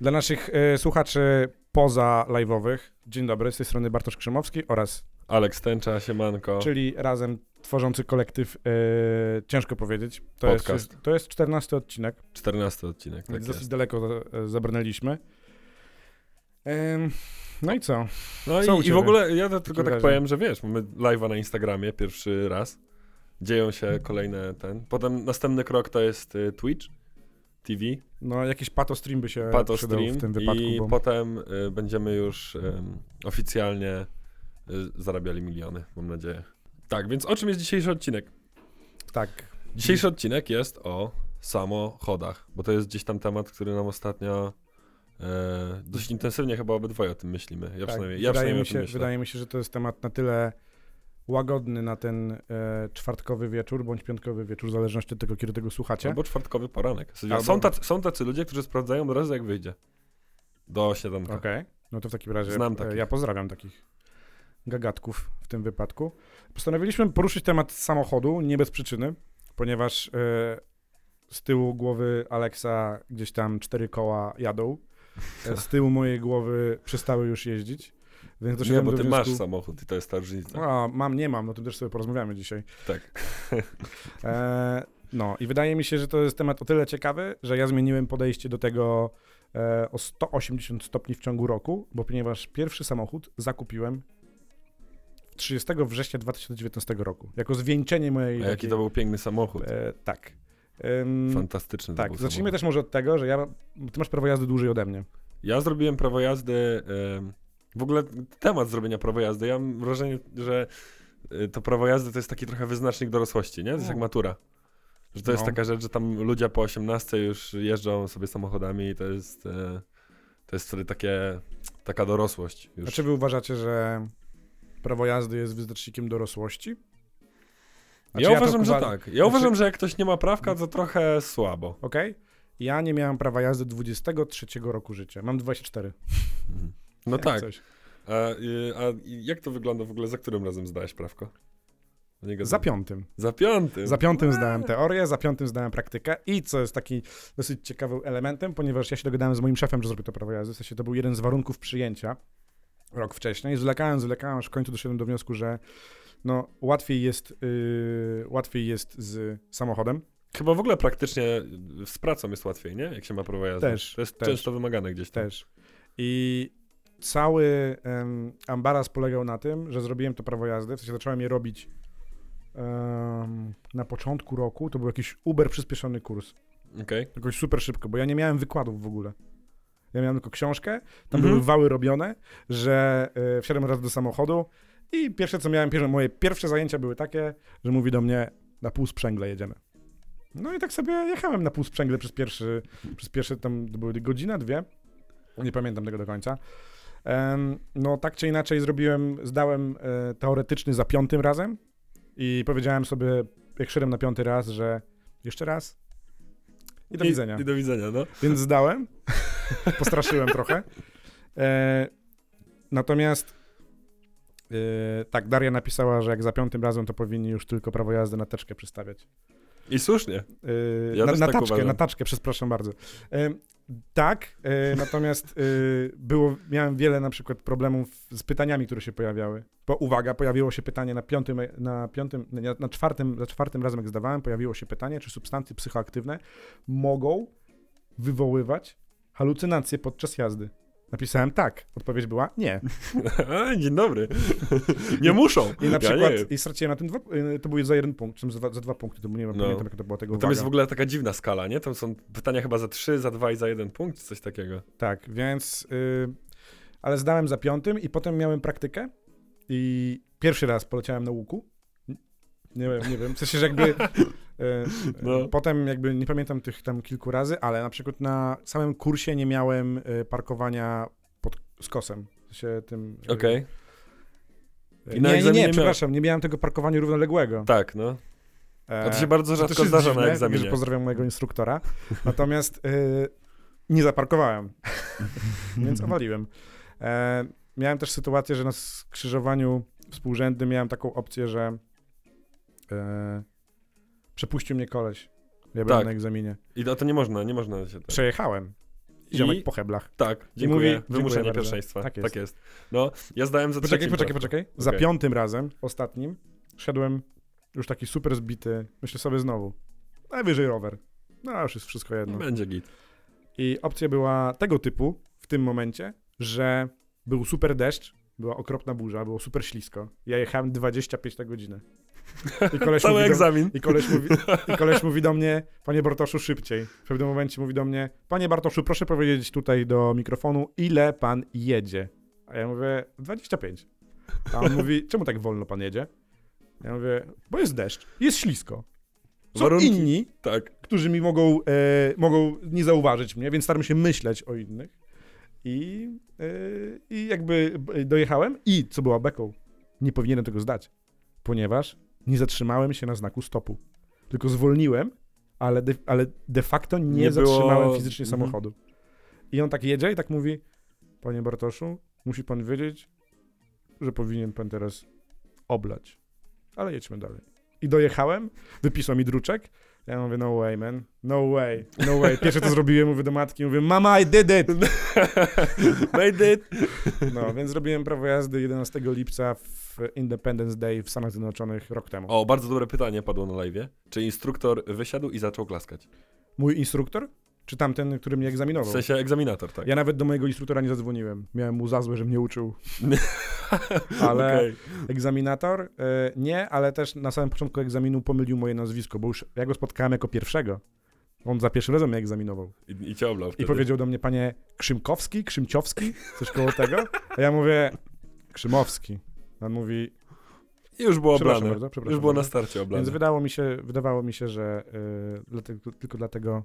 Dla naszych e, słuchaczy poza live'owych, dzień dobry, z tej strony Bartosz Krzymowski oraz, Aleks Tęcza, siemanko. czyli razem tworzący kolektyw, e, ciężko powiedzieć, to Podcast. jest, to jest 14 odcinek, 14 odcinek, tak więc dosyć jest. daleko e, zabrnęliśmy. No i co? No Co u i, i ciebie? w ogóle ja to tylko tak razie? powiem, że wiesz, mamy live'a na Instagramie pierwszy raz. Dzieją się kolejne ten. Potem następny krok to jest y, Twitch TV, No jakiś pato stream by się Pato przydał Stream w tym wypadku, i bo potem y, będziemy już ym, oficjalnie y, zarabiali miliony, mam nadzieję. Tak, więc o czym jest dzisiejszy odcinek? tak, Dzisiejszy odcinek jest o samochodach, bo to jest gdzieś tam temat, który nam ostatnio e, dość intensywnie chyba obydwoje o tym myślimy. Ja tak. przynajmniej, ja wydaje, przynajmniej mi się, myślę. wydaje mi się, że to jest temat na tyle łagodny na ten e, czwartkowy wieczór, bądź piątkowy wieczór, w zależności od tego, kiedy tego słuchacie. Albo czwartkowy poranek. W sensie, Albo- Są, tacy, są tacy ludzie, którzy sprawdzają od razu jak wyjdzie. Do śniadanka. Okej, no to w takim razie Znam e, takich. ja pozdrawiam takich gagatków w tym wypadku. Postanowiliśmy poruszyć temat samochodu nie bez przyczyny, ponieważ e, z tyłu głowy Aleksa gdzieś tam cztery koła jadą, e, z tyłu mojej głowy przestały już jeździć, więc Nie, bo ty masz samochód i to jest ta różnica. A, mam, nie mam, no to też sobie porozmawiamy dzisiaj. Tak. E, no i wydaje mi się, że to jest temat o tyle ciekawy, że ja zmieniłem podejście do tego e, o 180 stopni w ciągu roku, bo ponieważ pierwszy samochód zakupiłem 30 września 2019 roku, jako zwieńczenie mojej... A jaki to był piękny samochód. E, tak. Em, Fantastyczny tak, zacznijmy samochód. też może od tego, że ja, ty masz prawo jazdy dłużej ode mnie. Ja zrobiłem prawo jazdy. W ogóle temat zrobienia prawa jazdy. Ja mam wrażenie, że y, to prawo jazdy to jest taki trochę wyznacznik dorosłości, nie? To jest jak No. matura. Że to jest No. taka rzecz, że tam ludzie po 18 już jeżdżą sobie samochodami i to jest. e, To jest wtedy takie, taka dorosłość. Już. A czy wy uważacie, że prawo jazdy jest wyznacznikiem dorosłości? Znaczy, ja to uważam, że uwa- tak. Ja znaczy- uważam, że jak ktoś nie ma prawka, to trochę słabo. Okej? Ja nie miałem prawa jazdy 23 roku życia. Mam 24. Mhm. No tak. Coś. A, a jak to wygląda w ogóle? Za którym razem zdałeś prawko? Za piątym. Za piątym. Za piątym zdałem teorię, za piątym zdałem praktykę i co jest taki dosyć ciekawym elementem, ponieważ ja się dogadałem z moim szefem, że zrobię to prawo jazdy, w sensie to był jeden z warunków przyjęcia rok wcześniej. Zwlekałem, zwlekałem, aż w końcu doszedłem do wniosku, że no łatwiej jest, yy, łatwiej jest z samochodem. Chyba w ogóle praktycznie z pracą jest łatwiej, nie? Jak się ma prawo jazdy. Też, To jest też. często wymagane gdzieś tam. Też. I cały em, ambaras polegał na tym, że zrobiłem to prawo jazdy, w sensie zacząłem je robić em, na początku roku, to był jakiś uber przyspieszony kurs. Okej. Jakoś super szybko, bo ja nie miałem wykładów w ogóle. Ja miałem tylko książkę, tam Mhm. były wały robione, że y, wsiadłem raz do samochodu i pierwsze co miałem, pierwsze, moje pierwsze zajęcia były takie, że mówi do mnie, na pół sprzęgle jedziemy. No i tak sobie jechałem na pół sprzęgle przez pierwszy, przez pierwsze tam były godzina, dwie, nie pamiętam tego do końca. No tak czy inaczej zrobiłem, zdałem e, teoretyczny za piątym razem i powiedziałem sobie, jak szedłem na piąty raz, że jeszcze raz i do widzenia. I do widzenia, no. Więc zdałem. Postraszyłem trochę. E, natomiast e, tak, Daria napisała, że jak za piątym razem, to powinni już tylko prawo jazdy na teczkę przystawiać. I słusznie. E, Ja na, na tak taczkę, uważam. na taczkę, przepraszam bardzo. E, tak, e, natomiast było, miałem wiele na przykład problemów z pytaniami, które się pojawiały. Bo uwaga, pojawiło się pytanie na piątym, na piątym, na czwartym, za czwartym razem jak zdawałem, pojawiło się pytanie, czy substancje psychoaktywne mogą wywoływać halucynacje podczas jazdy. Napisałem tak. Odpowiedź była nie. Dzień dobry. nie muszą. I na Ja przykład, wiem. i straciłem na tym dwa, y, to było za jeden punkt, czym za, dwa- za dwa punkty, to nie No. pamiętam jaka to była tego uwaga. tam jest w ogóle taka dziwna skala, nie? Tam są pytania chyba za trzy, za dwa i za jeden punkt, coś takiego. Tak, więc, y, ale zdałem za piątym i potem miałem praktykę i pierwszy raz poleciałem na łuku. Nie wiem, nie wiem, w sensie, że jakby y, No. potem jakby nie pamiętam tych tam kilku razy, ale na przykład na samym kursie nie miałem y, parkowania pod skosem. W sensie tym... Okej. y, I na nie, nie, egzaminie nie, miał- przepraszam, nie miałem tego parkowania równoległego. Tak, no. A to się E, bardzo rzadko jest zdarza dziwne, na egzaminie. pozdrawiam mojego instruktora. Natomiast y, nie zaparkowałem, więc owaliłem. E, miałem też sytuację, że na skrzyżowaniu współrzędnym miałem taką opcję, że e, przepuścił mnie koleś. Ja byłem Tak. na egzaminie. I to, to nie można, nie można się tak. Przejechałem. ziomek I- po heblach. Tak, dziękuję. mówi, Wymuszenie dziękuję pierwszeństwa. Tak Tak jest. jest. No, ja zdałem za Poczekaj, poczekaj, prawko. poczekaj. Za Okej. piątym razem, ostatnim, szedłem już taki super zbity, myślę sobie znowu, najwyżej rower. No, już jest wszystko jedno. Będzie git. I opcja była tego typu w tym momencie, że był super deszcz, była okropna burza, było super ślisko. Ja jechałem 25 na godzinę. I koleś, Cały mówi do, egzamin. i, koleś mówi, I koleś mówi do mnie, panie Bartoszu, szybciej. W pewnym momencie mówi do mnie, panie Bartoszu, proszę powiedzieć tutaj do mikrofonu, ile pan jedzie? A ja mówię, 25. A on mówi, czemu tak wolno pan jedzie? Ja mówię, bo jest deszcz, jest ślisko. Są Warunki. inni, Tak. którzy mi mogą, e, mogą nie zauważyć mnie, więc staram się myśleć o innych. I, e, I jakby e, dojechałem i, co była beką, nie powinienem tego zdać, ponieważ nie zatrzymałem się na znaku stopu. Tylko zwolniłem, ale de, ale de facto nie, Nie było- zatrzymałem fizycznie Mhm. samochodu. I on tak jedzie i tak mówi, panie Bartoszu, musi pan wiedzieć, że powinien pan teraz oblać. Ale jedźmy dalej. I dojechałem, wypisał mi druczek, ja mówię, no way, man, no way, no way. Pierwsze to zrobiłem, mówię do matki, mówię, mama, I did it! Made it. No, więc zrobiłem prawo jazdy 11 lipca w Independence Day w Stanach Zjednoczonych rok temu. O, bardzo dobre pytanie padło na live. Czy instruktor wysiadł i zaczął klaskać? Mój instruktor? Czy tamten, który mnie W egzaminował? sensie egzaminator, tak. Ja nawet do mojego instruktora nie zadzwoniłem. Miałem mu za złe, że mnie uczył. ale- Okej. Egzaminator? E, nie, ale też na samym początku egzaminu pomylił moje nazwisko, bo już ja go spotkałem jako pierwszego. On za pierwszym razem mnie egzaminował. I, I cię oblał I powiedział do mnie, panie Krzymkowski, Krzymciowski, coś koło tego. A ja mówię, Krzymowski. A On mówi, I już było oblane. bardzo, Już było na bardzo. starcie oblane. więc wydało mi się, wydawało mi się, że y, dlatego, tylko dlatego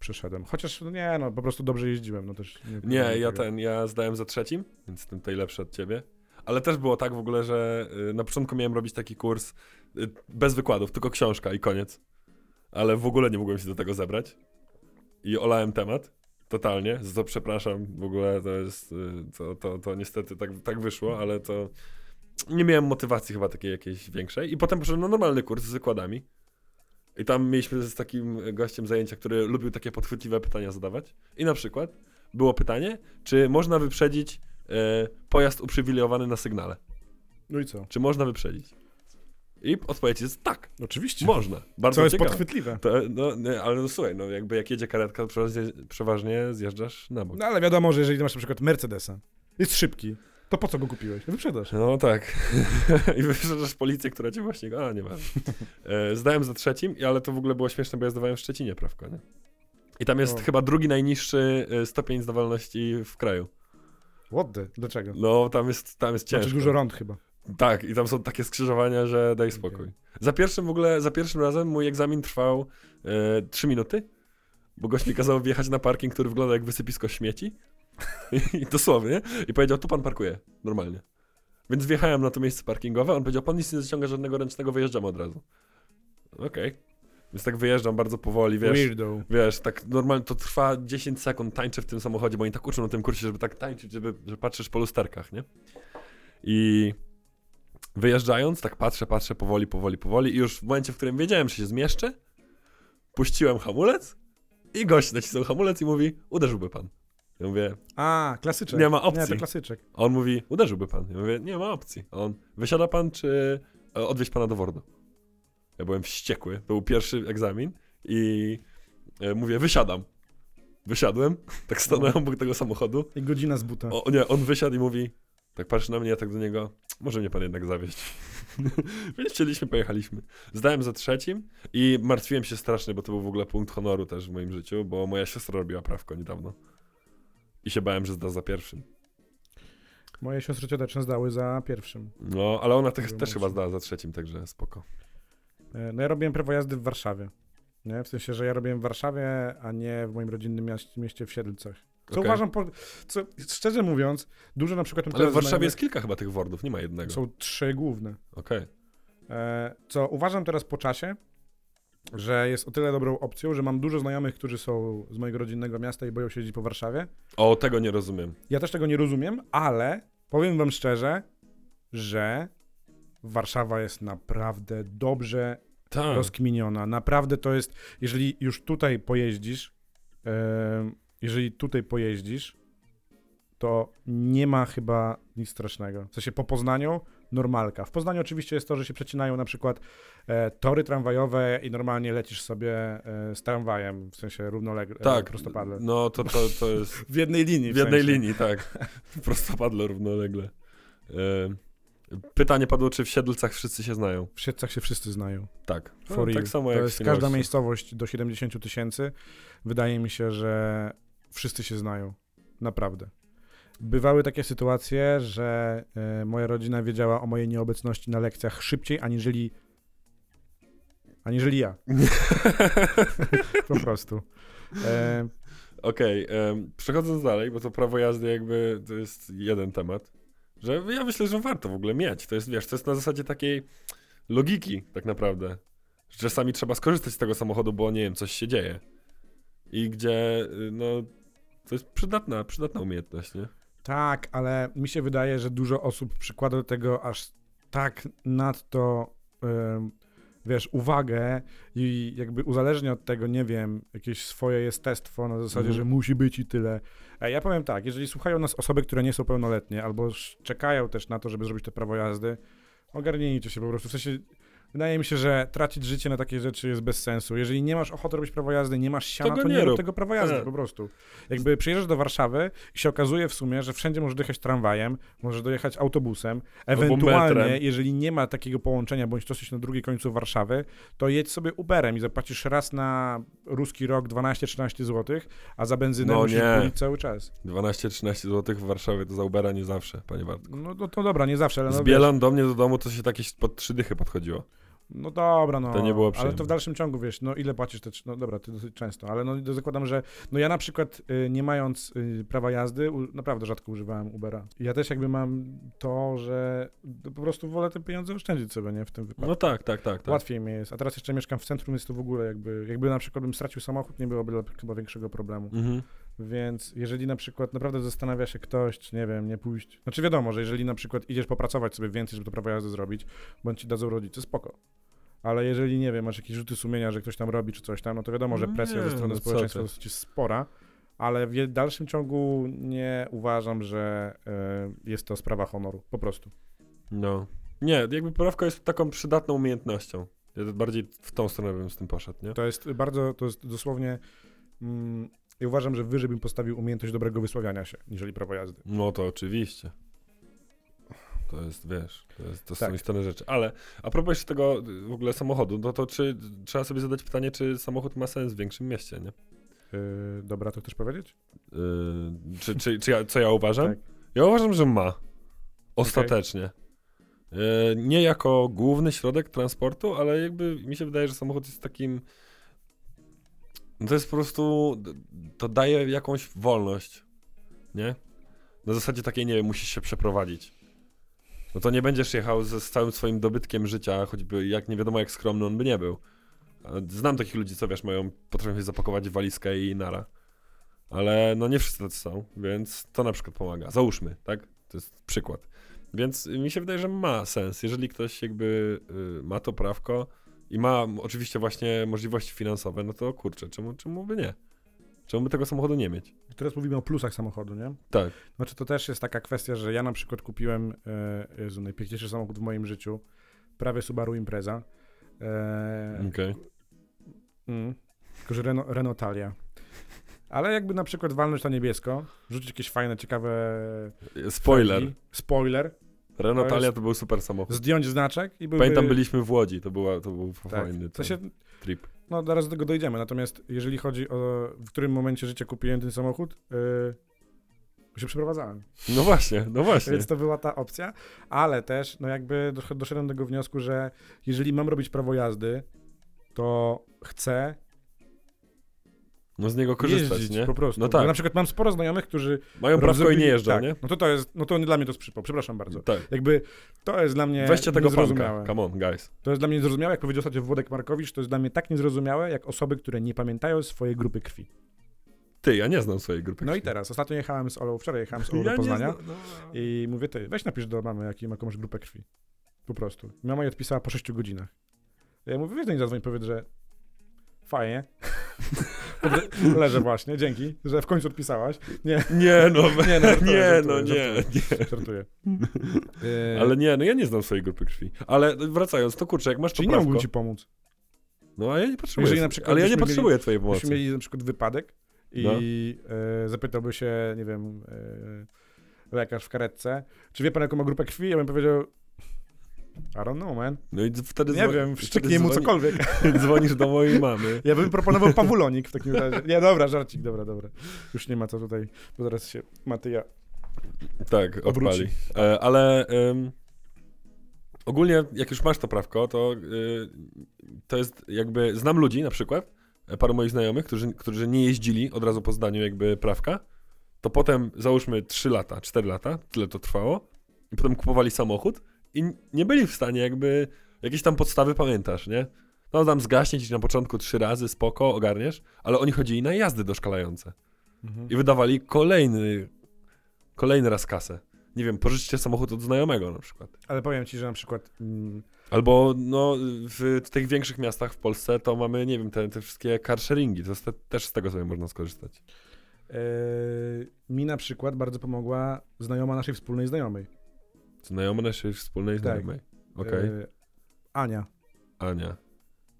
przeszedłem. Chociaż no nie, no po prostu dobrze jeździłem, no też. Nie, ja tego. ten, ja zdałem za trzecim, więc jestem tutaj lepszy od ciebie. Ale też było tak w ogóle, że y, na początku miałem robić taki kurs y, bez wykładów, tylko książka i koniec. Ale w ogóle nie mogłem się do tego zebrać. I olałem temat. Totalnie, za to przepraszam, w ogóle to jest, y, to, to, to niestety tak, tak wyszło, ale to nie miałem motywacji chyba takiej jakiejś większej. I potem poszedłem na normalny kurs z wykładami. I tam mieliśmy z takim gościem zajęcia, który lubił takie podchwytliwe pytania zadawać. I na przykład było pytanie, czy można wyprzedzić e, pojazd uprzywilejowany na sygnale? No i co? Czy można wyprzedzić? I odpowiedź jest tak, Oczywiście. można. Bardzo Co jest ciekawe. podchwytliwe. To, no, nie, ale no słuchaj, no jakby jak jedzie karetka, to przeważnie, przeważnie zjeżdżasz na bok. No ale wiadomo, że jeżeli masz na przykład Mercedesa, jest szybki, to po co go kupiłeś? Wyprzedasz. No tak. I wyprzedasz policję, która cię właśnie... A, nie ma. E, zdałem za trzecim, ale to w ogóle było śmieszne, bo ja zdawałem w Szczecinie prawko, nie? I tam jest O. chyba drugi najniższy e, stopień zdawalności w kraju. What the? Dlaczego? No, tam jest, tam jest ciężko. Znaczy dużo rąd chyba. Tak, i tam są takie skrzyżowania, że daj spokój. Okej. Za pierwszym w ogóle, za pierwszym razem mój egzamin trwał e, 3 minuty, bo gość mi kazał wjechać na parking, który wygląda jak wysypisko śmieci. I dosłownie. I powiedział, tu pan parkuje, normalnie. Więc wjechałem na to miejsce parkingowe, on powiedział, pan nic nie zaciąga żadnego ręcznego, wyjeżdżamy od razu. Okej. Więc tak wyjeżdżam bardzo powoli, wiesz. Weirdo. Wiesz, tak normalnie to trwa 10 sekund, tańczę w tym samochodzie, bo oni tak uczą na tym kursie, żeby tak tańczyć, żeby, że patrzysz po lusterkach, nie? I wyjeżdżając, tak patrzę, patrzę powoli, powoli, powoli i już w momencie, w którym wiedziałem, że się zmieszczę, puściłem hamulec i gość nacisnął hamulec i mówi, uderzyłby pan. Ja mówię, A, klasyczek. Nie ma opcji. Nie, to klasyczek. a on mówi, uderzyłby pan. Ja mówię, nie ma opcji. A on, wysiada pan, czy e, odwieźć pana do Wordu? Ja byłem wściekły, to był pierwszy egzamin i e, mówię, wysiadam. Wysiadłem, tak stanąłem obok tego samochodu. I godzina z buta. O nie, on wysiadł i mówi, tak patrzy na mnie, ja tak do niego, może mnie pan jednak zawieźć. Więc chcieliśmy, pojechaliśmy. Zdałem za trzecim i martwiłem się strasznie, bo to był w ogóle punkt honoru też w moim życiu, bo moja siostra robiła prawko niedawno. I się bałem, że zda za pierwszym. Moje siostry cioteczne zdały za pierwszym. No, ale ona też, też chyba zdała za trzecim, także spoko. E, No ja robiłem prawo jazdy w Warszawie. Nie? W sensie, że ja robiłem w Warszawie, a nie w moim rodzinnym mieście, mieście w Siedlcach. Co Okej. uważam, po, co, szczerze mówiąc, dużo na przykład... Ale w Warszawie znajomych- jest kilka chyba tych wordów, nie ma jednego. Są trzy główne. Okej. E, Co uważam teraz po czasie, że jest o tyle dobrą opcją, że mam dużo znajomych, którzy są z mojego rodzinnego miasta i boją się jeździć po Warszawie. O, tego nie rozumiem. Ja też tego nie rozumiem, ale powiem wam szczerze, że Warszawa jest naprawdę dobrze Tak. rozkminiona. Naprawdę to jest, jeżeli już tutaj pojeździsz, em, jeżeli tutaj pojeździsz, to nie ma chyba nic strasznego. W sensie po Poznaniu normalka. W Poznaniu oczywiście jest to, że się przecinają na przykład e, tory tramwajowe i normalnie lecisz sobie e, z tramwajem, w sensie równolegle, Tak, prostopadle. no to, to, to jest W jednej linii. w jednej sensie. linii, tak. Prostopadle równolegle. E, pytanie padło, czy w Siedlcach wszyscy się znają. W Siedlcach się wszyscy znają. Tak. No, tak you. samo to jak w jest każda miejscowość do 70 000 tysięcy. Wydaje mi się, że wszyscy się znają. Naprawdę. Bywały takie sytuacje, że e, moja rodzina wiedziała o mojej nieobecności na lekcjach szybciej, aniżeli aniżeli ja. Po prostu. E, Okej, em, przechodząc dalej, bo to prawo jazdy jakby to jest jeden temat, że ja myślę, że warto w ogóle mieć. To jest, wiesz, to jest na zasadzie takiej logiki tak naprawdę, że czasami trzeba skorzystać z tego samochodu, bo nie wiem, coś się dzieje. I gdzie, y, no, to jest przydatna, przydatna umiejętność, nie? Tak, ale mi się wydaje, że dużo osób przykłada do tego aż tak nadto, em, wiesz, uwagę i jakby uzależnia od tego, nie wiem, jakieś swoje jestestwo na zasadzie, Mhm. że musi być i tyle. A ja powiem tak, jeżeli słuchają nas osoby, które nie są pełnoletnie albo czekają też na to, żeby zrobić to prawo jazdy, ogarnijcie się po prostu. W sensie, wydaje mi się, że tracić życie na takie rzeczy jest bez sensu. Jeżeli nie masz ochoty robić prawo jazdy, nie masz siana, go to, nie nie rób tego prawa jazdy Tak. po prostu. Jakby przyjeżdżasz do Warszawy i się okazuje w sumie, że wszędzie możesz dojechać tramwajem, możesz dojechać autobusem, ewentualnie, jeżeli nie ma takiego połączenia, bądź to jesteś na drugiej końcu Warszawy, to jedź sobie Uberem i zapłacisz raz na ruski rok 12-13 zł, a za benzynę No musisz nie. płacić cały czas. 12-13 zł w Warszawie to za Ubera nie zawsze, panie Bartku. No, no to dobra, nie zawsze, ale no, Z Bielan do mnie do domu to się takie pod trzy dychy podchodziło. No dobra, no. To nie było Ale przyjemne. to w dalszym ciągu, wiesz, no ile płacisz te, no dobra, to dosyć często, ale no zakładam, że, no ja na przykład y, nie mając y, prawa jazdy, u, naprawdę rzadko używałem Ubera. Ja też jakby mam to, że po prostu wolę te pieniądze oszczędzić sobie, nie, w tym wypadku. No tak, tak, tak. tak. Łatwiej mi jest, a teraz jeszcze mieszkam w centrum, jest to w ogóle jakby, jakby na przykład bym stracił samochód, nie byłoby dla- chyba większego problemu. Mhm. Więc jeżeli na przykład naprawdę zastanawia się ktoś, czy nie wiem, nie pójść. Znaczy wiadomo, że jeżeli na przykład idziesz popracować sobie więcej, żeby to prawo jazdy zrobić, bądź ci dadzą rodzice, spoko. Ale jeżeli nie wiem, masz jakieś rzuty sumienia, że ktoś tam robi czy coś tam, no to wiadomo, że presja nie, ze strony no społeczeństwa dosyć jest spora, ale w dalszym ciągu nie uważam, że y, jest to sprawa honoru. Po prostu. No. Nie, jakby poprawka jest taką przydatną umiejętnością. Ja bardziej w tą stronę bym z tym poszedł, nie? To jest bardzo, to jest dosłownie. Mm, ja uważam, że wyżej bym postawił umiejętność dobrego wysławiania się, niżeli prawo jazdy. No to oczywiście. To jest, wiesz, to, jest, to są Tak. istotne rzeczy. Ale a propos jeszcze tego y, w ogóle samochodu, no to czy trzeba sobie zadać pytanie, czy samochód ma sens w większym mieście, nie? Yy, dobra, to chcesz powiedzieć? Yy, czy, czy, czy ja, co ja uważam? Tak. Ja uważam, że ma. Ostatecznie. Yy, nie jako główny środek transportu, ale jakby mi się wydaje, że samochód jest takim. No to jest po prostu. To daje jakąś wolność. Nie? Na zasadzie takiej, nie wiem, musisz się przeprowadzić. No to nie będziesz jechał ze, z całym swoim dobytkiem życia, choćby jak nie wiadomo jak skromny on by nie był. Znam takich ludzi, co wiesz, mają, potrafią zapakować walizkę i nara. Ale no nie wszyscy tacy są, więc to na przykład pomaga. Załóżmy, tak? To jest przykład. Więc mi się wydaje, że ma sens. Jeżeli ktoś jakby y, ma to prawko i ma oczywiście właśnie możliwości finansowe, no to kurczę, czemu, czemu by nie? Czemu by tego samochodu nie mieć? Teraz mówimy o plusach samochodu, nie? Tak. Znaczy to też jest taka kwestia, że ja na przykład kupiłem, e, Jezu, najpiękniejszy samochód w moim życiu, prawie Subaru Impreza. E, Okej. mm, tylko, że Renault, Renault Talia. Ale jakby na przykład walnąć to niebiesko, rzucić jakieś fajne, ciekawe... Spoiler. felgi, Spoiler. Renault To Talia jest- to był super samochód. Zdjąć znaczek i byłby... Pamiętam, byliśmy w Łodzi, to, była, to był Tak. fajny sensie, ten trip. No zaraz do tego dojdziemy, natomiast jeżeli chodzi o w którym momencie życia kupiłem ten samochód, yy, się przeprowadzałem. No właśnie, no właśnie. Więc to była ta opcja, ale też no jakby dosz- doszedłem do tego wniosku, że jeżeli mam robić prawo jazdy, to chcę No z niego korzystać, jeździć nie? po prostu. No tak. Na przykład mam sporo znajomych, którzy Mają prawko i rozrobili- nie jeżdżą, tak, nie? No to to jest, no to nie dla mnie to jest przypał, przepraszam bardzo. Tak. Jakby to jest dla mnie Weźcie tego panka. Come on, guys. To jest dla mnie niezrozumiałe, jak powiedział ostatnio Włodek Markowicz, to jest dla mnie tak niezrozumiałe, jak osoby, które nie pamiętają swojej grupy krwi. Ty, ja nie znam swojej grupy. No i krwi. teraz, ostatnio jechałem z Olą, wczoraj jechałem z Olą Ja do Poznania znam, no. i mówię, ty, weź napisz do mamy, jaki ma komuś grupę krwi. Po prostu. Mama jej odpisała po 6 godzinach. Ja mówię, weź do niej zadzwoń, powiedz, że fajnie. Leżę właśnie, dzięki, że w końcu odpisałaś. Nie, Nie, no, Nie, no, żartuję, nie, żartuję, no, nie, żartuję. nie. żartuję. Yy, Ale nie, no ja nie znam swojej grupy krwi. Ale wracając, to kurczę, jak masz Czyli nie prawko... mógłbym ci pomóc. No, a ja nie potrzebuję. Jeżeli na przykład ale ja nie potrzebuję twojej pomocy. Byśmy mieli na przykład wypadek i No. e, zapytałby się, nie wiem, e, lekarz w karetce, czy wie pan jaką ma grupę krwi? Ja bym powiedział, I don't know, man. No i wtedy Nie wiem, wtedy wszczyknij mu cokolwiek. Dzwonisz do mojej mamy. Ja bym proponował pawulonik w takim razie. Nie, dobra, żarcik, dobra, dobra. Już nie ma co tutaj, bo zaraz się Matyja Tak, Obróci. odpali. E, ale ogólnie, jak już masz to prawko, to y, to jest jakby. Znam ludzi na przykład, e, paru moich znajomych, którzy, którzy nie jeździli od razu po zdaniu jakby prawka, to potem załóżmy 3 lata, 4 lata, tyle to trwało, i potem kupowali samochód i nie byli w stanie jakby. Jakieś tam podstawy pamiętasz, nie? No tam zgaśnie ci na początku trzy razy, spoko, ogarniesz, ale oni chodzili na jazdy doszkalające. I wydawali kolejny, kolejny raz kasę. Nie wiem, pożyczcie samochód od znajomego na przykład. Ale powiem ci, że na przykład mm, Albo no, w tych większych miastach w Polsce to mamy, nie wiem, te, te wszystkie car sharingi, to te, też z tego sobie można skorzystać. e, mi na przykład bardzo pomogła znajoma naszej wspólnej znajomej. Znajoma naszej wspólnej Tak. znajomej. Okej. E, Ania, Ania.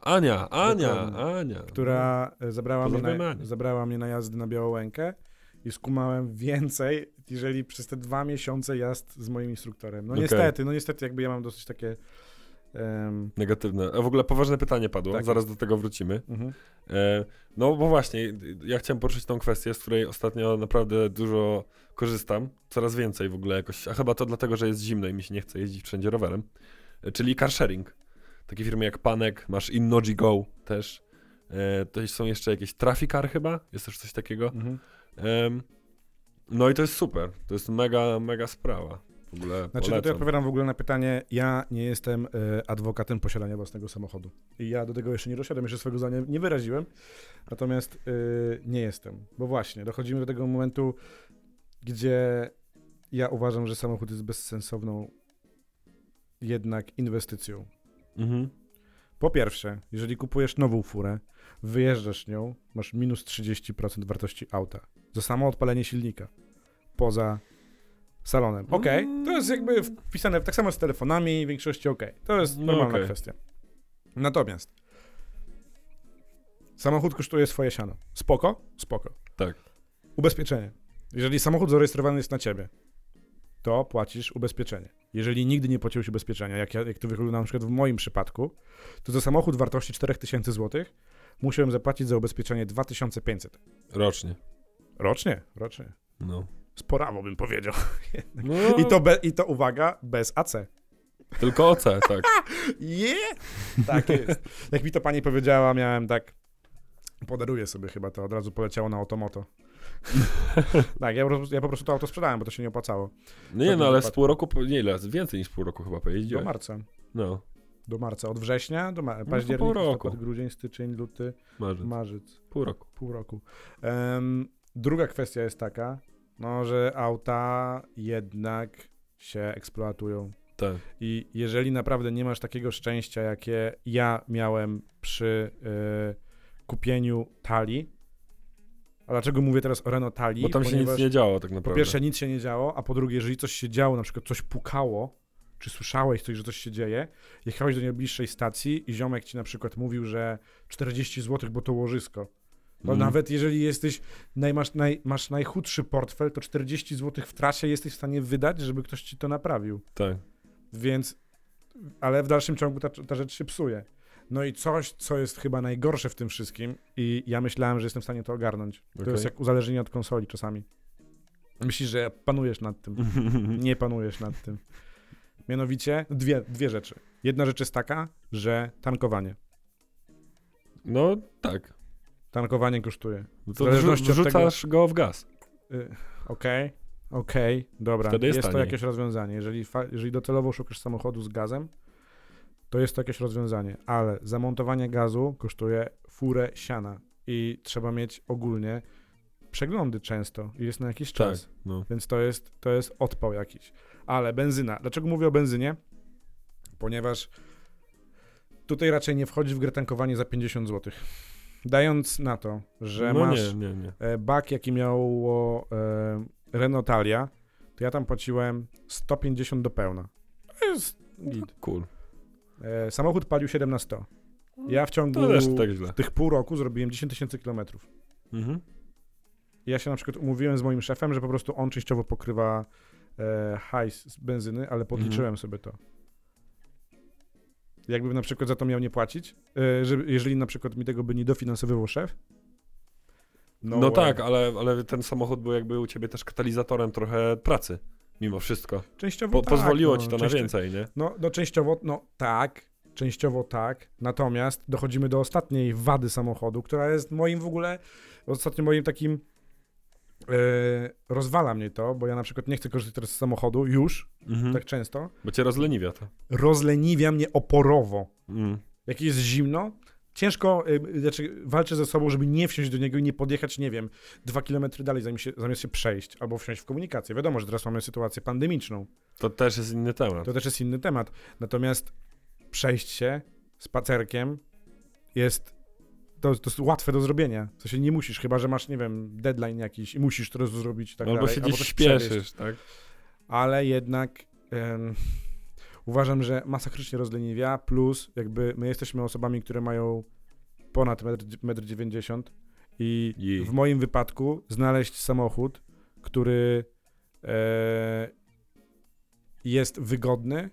Ania, Ania, Dokładnie. Ania. która e, zabrała mnie, na, Anię. zabrała mnie na jazdy na Białołękę i skumałem więcej, jeżeli przez te dwa miesiące jazd z moim instruktorem. No Okej. niestety, no niestety jakby ja mam dosyć takie... em, Negatywne. A w ogóle poważne pytanie padło, Tak zaraz do tego wrócimy. mhm. E, no bo właśnie, ja chciałem poruszyć tą kwestię, z której ostatnio naprawdę dużo korzystam, coraz więcej w ogóle jakoś, a chyba to dlatego, że jest zimno i mi się nie chce jeździć wszędzie rowerem, e, czyli car sharing. Takie firmy jak Panek, masz Innoji Go też, e, to są jeszcze jakieś Traficar chyba, jest też coś takiego. Mhm. Em, no i to jest super, to jest mega, mega sprawa. W ogóle Znaczy tutaj polecam. odpowiadam w ogóle na pytanie, ja nie jestem e, adwokatem posiadania własnego samochodu. I ja do tego jeszcze nie doszedłem, jeszcze swojego zdania nie wyraziłem, natomiast e, nie jestem. Bo właśnie, dochodzimy do tego momentu, gdzie ja uważam, że samochód jest bezsensowną jednak inwestycją. Mhm. Po pierwsze, jeżeli kupujesz nową furę, wyjeżdżasz nią, masz minus 30% wartości auta. Za samo odpalenie silnika. Poza salonem. Okej, to jest jakby wpisane tak samo z telefonami, w większości okej. To jest No normalna okej. kwestia. Natomiast samochód kosztuje swoje siano. Spoko? Spoko. Tak. Ubezpieczenie. Jeżeli samochód zarejestrowany jest na ciebie, to płacisz ubezpieczenie. Jeżeli nigdy nie płaciłeś ubezpieczenia, jak, ja, jak to wygląda na przykład w moim przypadku, to za samochód wartości 4000 zł musiałem zapłacić za ubezpieczenie 2500. Rocznie. Rocznie, rocznie. No. Sporawo bym powiedział. no I to, be, I to uwaga, bez AC. Tylko OC, tak. Je! Tak jest. Jak mi to pani powiedziała, miałem tak. Podaruję sobie chyba to, od razu poleciało na automoto. tak, ja, po prostu- ja po prostu to auto sprzedałem, bo to się nie opłacało. No nie, no ale z pół roku, nie ile, więcej niż pół roku chyba Do pojeździłeś. marca. No, Do marca. Od września do ma- to październik, pół roku. listopad, grudzień, styczeń, luty, marzec. marzec. Pół roku. Pół roku. Em, druga kwestia jest taka, no, że auta jednak się eksploatują. Tak. I jeżeli naprawdę nie masz takiego szczęścia, jakie ja miałem przy y, kupieniu Tali, a dlaczego mówię teraz o Renault Tali? Bo tam się nic nie działo tak Po naprawdę. pierwsze nic się nie działo, a po drugie, jeżeli coś się działo, na przykład coś pukało, czy słyszałeś coś, że coś się dzieje, jechałeś do najbliższej stacji i ziomek ci na przykład mówił, że 40 zł, bo to łożysko. Bo Mhm. nawet jeżeli jesteś, naj, masz, naj, masz najchudszy portfel, to 40 zł w trasie jesteś w stanie wydać, żeby ktoś ci to naprawił. Tak. Więc, ale w dalszym ciągu ta, ta rzecz się psuje. No i coś, co jest chyba najgorsze w tym wszystkim i ja myślałem, że jestem w stanie to ogarnąć. To Okej. jest jak uzależnienie od konsoli czasami. Myślisz, że panujesz nad tym. Nie panujesz nad tym. Mianowicie dwie, dwie rzeczy. Jedna rzecz jest taka, że tankowanie. No tak. Tankowanie kosztuje. No W To zależności wrzu- od tego- wrzucasz go w gaz. Y, Okej, okej, dobra. Wtedy jest jest to jakieś rozwiązanie. Jeżeli, fa- jeżeli docelowo szukasz samochodu z gazem, to jest to jakieś rozwiązanie, ale zamontowanie gazu kosztuje furę siana i trzeba mieć ogólnie przeglądy często i jest na jakiś Tak. czas. No. Więc to jest, to jest odpał jakiś. Ale benzyna. Dlaczego mówię o benzynie? Ponieważ tutaj raczej nie wchodzi w grę tankowanie za 50 zł. Dając na to, że no masz nie, nie, nie. e, bak, jaki miało e, Renault Talia, to ja tam płaciłem 150 do pełna. To jest git. Cool. E, samochód palił 7 na 100. Ja w ciągu tak tych pół roku zrobiłem 10 tysięcy kilometrów. Mhm. Ja się na przykład umówiłem z moim szefem, że po prostu on częściowo pokrywa e, hajs z benzyny, ale podliczyłem Mhm. sobie to. Jakbym na przykład za to miał nie płacić, e, że, jeżeli na przykład mi tego by nie dofinansowywał szef. No, way. tak, ale, ale ten samochód był jakby u ciebie też katalizatorem trochę pracy. Mimo wszystko. Częściowo Po, tak, pozwoliło no, ci to na więcej, nie? No, no częściowo, no tak, częściowo tak, natomiast dochodzimy do ostatniej wady samochodu, która jest moim w ogóle, ostatnio moim takim, rozwala mnie to, bo ja na przykład nie chcę korzystać teraz z samochodu już, Mhm. tak często, Bo cię rozleniwia to. rozleniwia mnie oporowo. Mm. Jak jest zimno, ciężko, y, znaczy walczę ze sobą, żeby nie wsiąść do niego i nie podjechać, nie wiem, dwa kilometry dalej, zamiast się, zamiast się przejść, albo wsiąść w komunikację. Wiadomo, że teraz mamy sytuację pandemiczną, To też jest inny temat. to też jest inny temat. Natomiast przejść się spacerkiem jest, to, to jest łatwe do zrobienia. To się nie musisz, chyba że masz, nie wiem, deadline jakiś i musisz to zrobić tak albo dalej. się gdzieś przewieźć. śpieszysz, tak? ale jednak em, uważam, że masakrycznie rozleniwia, plus jakby my jesteśmy osobami, które mają ponad 1,90 m i Jej. w moim wypadku znaleźć samochód, który e, jest wygodny,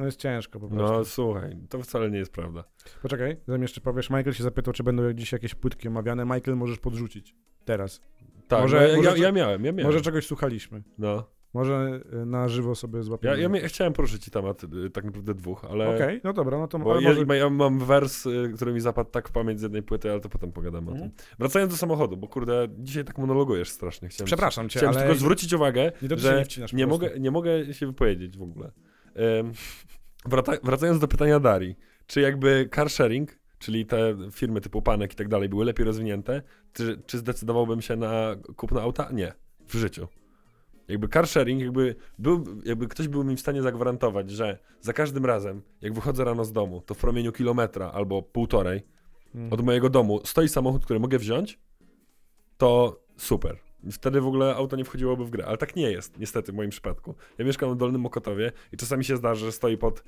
no jest ciężko po prostu. No słuchaj, to wcale nie jest prawda. Poczekaj, zanim jeszcze powiesz, Michael się zapytał, czy będą dziś jakieś płytki omawiane. Michael, możesz podrzucić teraz. Tak, Może- no, ja, może ja, ja miałem, ja miałem. Może czegoś słuchaliśmy. No. Może y, na żywo sobie złapiemy. Ja, ja, mia- chciałem poruszyć ci temat y, tak naprawdę dwóch, ale... Okej, no dobra, no to Bo ale ja, może... ja mam wers, y, który mi zapadł tak w pamięć z jednej płyty, ale to potem pogadamy Mhm. o tym. Wracając do samochodu, bo kurde, dzisiaj tak monologujesz strasznie. Chciałem, Przepraszam cię, Chciałem ale tylko zwrócić uwagę, nie że nie mogę, nie mogę się wypowiedzieć w ogóle. Wracając do pytania Darii, czy jakby car sharing, czyli te firmy typu Panek i tak dalej były lepiej rozwinięte, czy, czy zdecydowałbym się na kupno auta? Nie, w życiu. Jakby car sharing, jakby, był, jakby ktoś był mi w stanie zagwarantować, że za każdym razem, jak wychodzę rano z domu, to w promieniu kilometra albo półtorej Mm. od mojego domu stoi samochód, który mogę wziąć, to super. Wtedy w ogóle auto nie wchodziłoby w grę, ale tak nie jest, niestety w moim przypadku. Ja mieszkam w Dolnym Mokotowie i czasami się zdarza, że stoi pod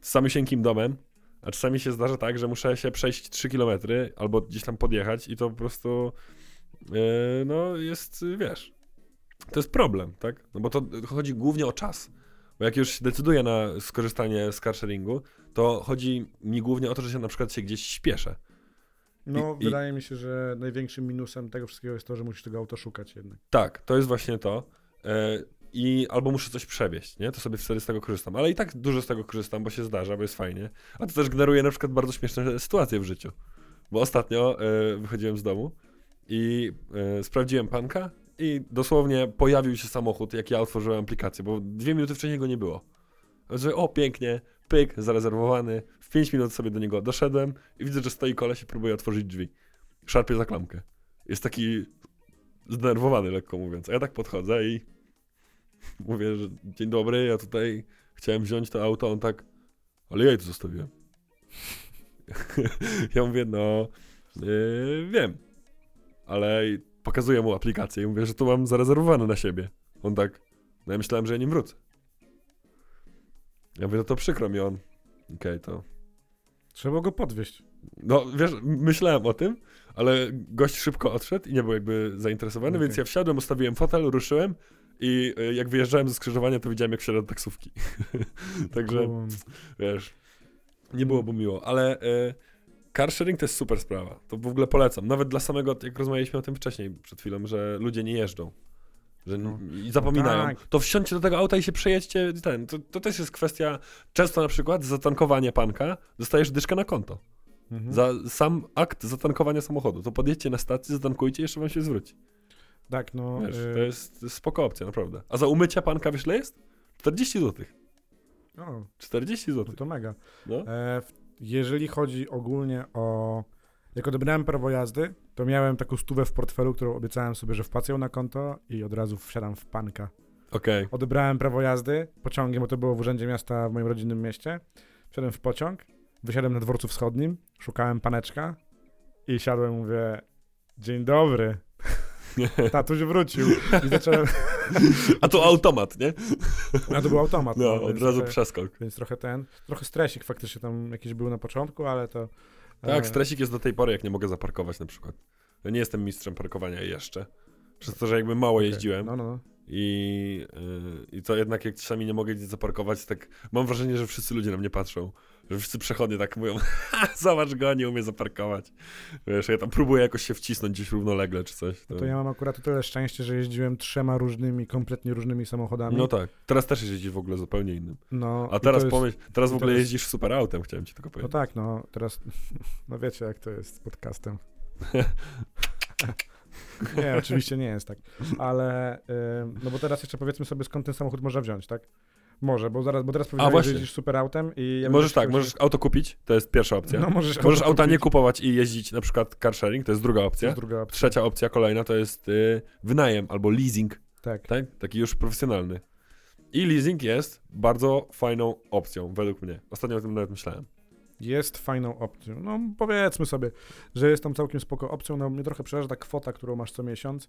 samysieńkim domem, a czasami się zdarza tak, że muszę się przejść 3 km albo gdzieś tam podjechać i to po prostu yy, no jest, wiesz, to jest problem, tak? No bo to chodzi głównie o czas. Bo jak już się decyduję na skorzystanie z carsharingu, to chodzi mi głównie o to, że się na przykład się gdzieś śpieszę. No, i- wydaje mi się, że największym minusem tego wszystkiego jest to, że musisz tego auta szukać jednak. Tak, to jest właśnie to. E, I albo muszę coś przewieźć, nie? To sobie wtedy z tego korzystam. Ale i tak dużo z tego korzystam, bo się zdarza, bo jest fajnie. A to też generuje na przykład bardzo śmieszne sytuacje w życiu. Bo ostatnio e, wychodziłem z domu i e, sprawdziłem panka i dosłownie pojawił się samochód, jak ja otworzyłem aplikację, bo dwie minuty wcześniej go nie było. Że o, pięknie, pyk, zarezerwowany. W pięć minut sobie do niego doszedłem i widzę, że stoi koleś i próbuje otworzyć drzwi. Szarpie za klamkę. Jest taki zdenerwowany, lekko mówiąc. A ja tak podchodzę i mówię, że dzień dobry, ja tutaj chciałem wziąć to auto, on tak, ale ja je tu zostawiłem. ja mówię, no, yy, wiem, ale pokazuję mu aplikację i mówię, że tu mam zarezerwowane na siebie. On tak, no ja myślałem, że ja nim wrócę. Ja mówię, no to przykro mi on. Okej, to Trzeba go podwieźć. no, wiesz, myślałem o tym, ale gość szybko odszedł i nie był jakby zainteresowany, Okej. więc ja wsiadłem, ustawiłem fotel, ruszyłem i y, jak wyjeżdżałem ze skrzyżowania, to widziałem, jak wsiadam do taksówki. Także, wiesz, nie byłoby miło, ale y, car sharing to jest super sprawa. To w ogóle polecam. Nawet dla samego, jak rozmawialiśmy o tym wcześniej przed chwilą, że ludzie nie jeżdżą. Że No. i zapominają. tak. To wsiądźcie do tego auta i się przejedźcie. Ten. To, to też jest kwestia. Często na przykład za tankowanie panka dostajesz dyszkę na konto. Mhm. Za sam akt zatankowania samochodu. To podjedźcie na stację, zatankujcie jeszcze wam się zwróci. Tak, no. Wiesz, y, to jest spoko opcja, naprawdę. A za umycie panka, wiesz ile jest? 40 zł. o, 40 no zł. to mega. No. E, jeżeli chodzi ogólnie o. Jak odebrałem prawo jazdy, to miałem taką stówę w portfelu, którą obiecałem sobie, że wpłacę ją na konto i od razu wsiadam w panka. Okej. Odebrałem prawo jazdy pociągiem, bo to było w Urzędzie Miasta w moim rodzinnym mieście. Wsiadłem w pociąg wysiadłem na dworcu wschodnim, szukałem paneczka i siadłem, mówię, dzień dobry. Tatuś wrócił i zacząłem, A to automat, nie? a to był automat. No, od więc razu trochę, przeskok. więc trochę ten, trochę stresik faktycznie tam jakiś był na początku, ale to... Tak, e, stresik jest do tej pory, jak nie mogę zaparkować na przykład. Ja nie jestem mistrzem parkowania jeszcze. Przez to, że jakby mało okej. jeździłem No, no, no. i, yy, i to jednak jak czasami nie mogę gdzieś zaparkować, tak mam wrażenie, że wszyscy ludzie na mnie patrzą. Że wszyscy przechodnie tak mówią, "Ha, zobacz go, nie umie zaparkować. Wiesz, ja tam próbuję jakoś się wcisnąć gdzieś równolegle czy coś. To ja mam akurat o tyle szczęście, że jeździłem trzema różnymi, kompletnie różnymi samochodami. No tak, teraz też jeździsz w ogóle zupełnie innym. No, A teraz to jest- pomyśl, teraz w to ogóle jest- jeździsz super autem, chciałem ci tylko No powiedzieć. tak, no teraz, no wiecie jak to jest z podcastem. nie, oczywiście nie jest tak, ale, ym, no bo teraz jeszcze powiedzmy sobie skąd ten samochód można wziąć, tak? Może, bo zaraz, bo teraz powiedziałeś, że jeździsz super autem i... Ja możesz tak, możesz auto kupić, to jest pierwsza opcja. No możesz, możesz auto auta nie kupić. kupować i jeździć na przykład car sharing, to jest druga opcja. jest druga opcja. Trzecia opcja, kolejna, to jest y, wynajem albo leasing, Tak. tak? Taki już profesjonalny. I leasing jest bardzo fajną opcją, według mnie. Ostatnio o tym nawet myślałem. Jest fajną opcją. No powiedzmy sobie, że jest tam całkiem spoko opcją. No mnie trochę przeraża ta kwota, którą masz co miesiąc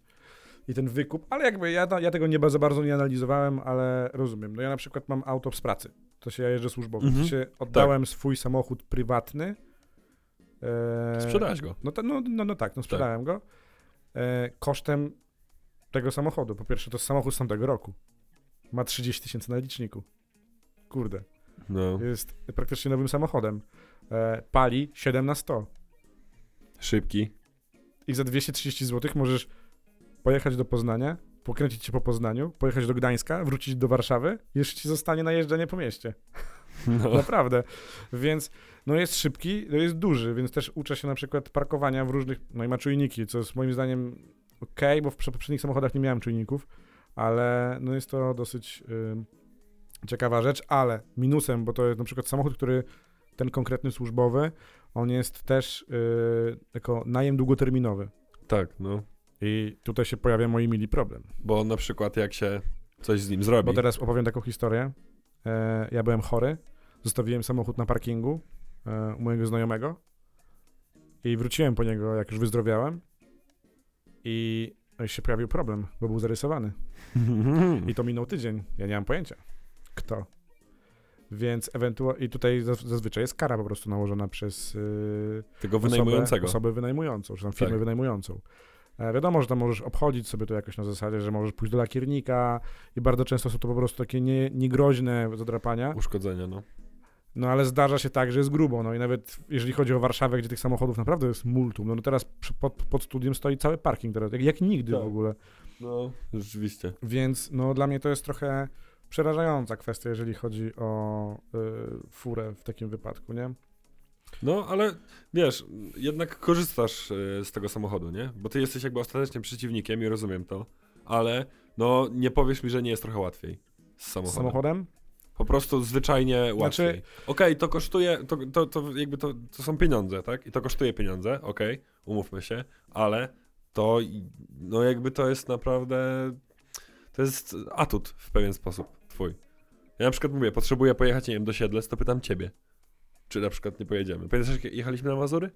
i ten wykup, ale jakby ja, ja tego nie za bardzo nie analizowałem, ale rozumiem. No ja na przykład mam auto z pracy. To się ja jeżdżę służbowo. Mhm. Się oddałem swój samochód prywatny. E, Sprzedałeś go. No, to, no, no, no tak, no sprzedałem go. E, kosztem tego samochodu. Po pierwsze, to jest samochód z tamtego roku. Ma 30 tysięcy na liczniku. Kurde. No, Jest praktycznie nowym samochodem. E, pali 7 na 100. szybki. I za 230 zł możesz pojechać do Poznania, pokręcić się po Poznaniu, pojechać do Gdańska, wrócić do Warszawy jeszcze ci zostanie na jeżdżenie po mieście. No. Naprawdę. Więc no jest szybki, no jest duży, więc też uczę się na przykład parkowania w różnych, no i ma czujniki, co jest moim zdaniem ok, bo w prze- poprzednich samochodach nie miałem czujników, ale no jest to dosyć ym, ciekawa rzecz, ale minusem, bo to jest na przykład samochód, który ten konkretny służbowy, on jest też yy, jako najem długoterminowy. Tak, no. I tutaj się pojawia mój mili problem. Bo na przykład jak się coś z nim zrobi. Bo teraz opowiem taką historię. E, ja byłem chory, zostawiłem samochód na parkingu e, u mojego znajomego i wróciłem po niego, jak już wyzdrowiałem i się pojawił problem, bo był zarysowany. I to minął tydzień. Ja nie mam pojęcia, kto. Więc ewentualnie, i tutaj zaz- zazwyczaj jest kara po prostu nałożona przez yy, Tego osobę, wynajmującego. osobę wynajmującą, czy tam firmę Tak. wynajmującą. E, wiadomo, że tam możesz obchodzić sobie to jakoś na zasadzie, że możesz pójść do lakiernika i bardzo często są to po prostu takie nie, niegroźne zadrapania. Uszkodzenia, no. No ale zdarza się tak, że jest grubo. No i nawet jeżeli chodzi o Warszawę, gdzie tych samochodów naprawdę jest multum, no, no teraz pod, pod studiem stoi cały parking teraz, jak, jak nigdy Tak. w ogóle. No, rzeczywiście. Więc no dla mnie to jest trochę przerażająca kwestia, jeżeli chodzi o y, furę w takim wypadku, nie? No, ale wiesz, jednak korzystasz y, z tego samochodu, nie? Bo ty jesteś jakby ostatecznie przeciwnikiem i rozumiem to, ale no nie powiesz mi, że nie jest trochę łatwiej z Z samochodem. samochodem? Po prostu zwyczajnie łatwiej. Znaczy- Okej, to kosztuje, to, to, to jakby to, to są pieniądze, tak? I to kosztuje pieniądze, okej, umówmy się, ale to no jakby to jest naprawdę, to jest atut w pewien sposób twój. Ja na przykład mówię, potrzebuję pojechać, nie wiem, do Siedlec, to pytam ciebie, czy na przykład nie pojedziemy. Pamiętasz, jak jechaliśmy na Mazury?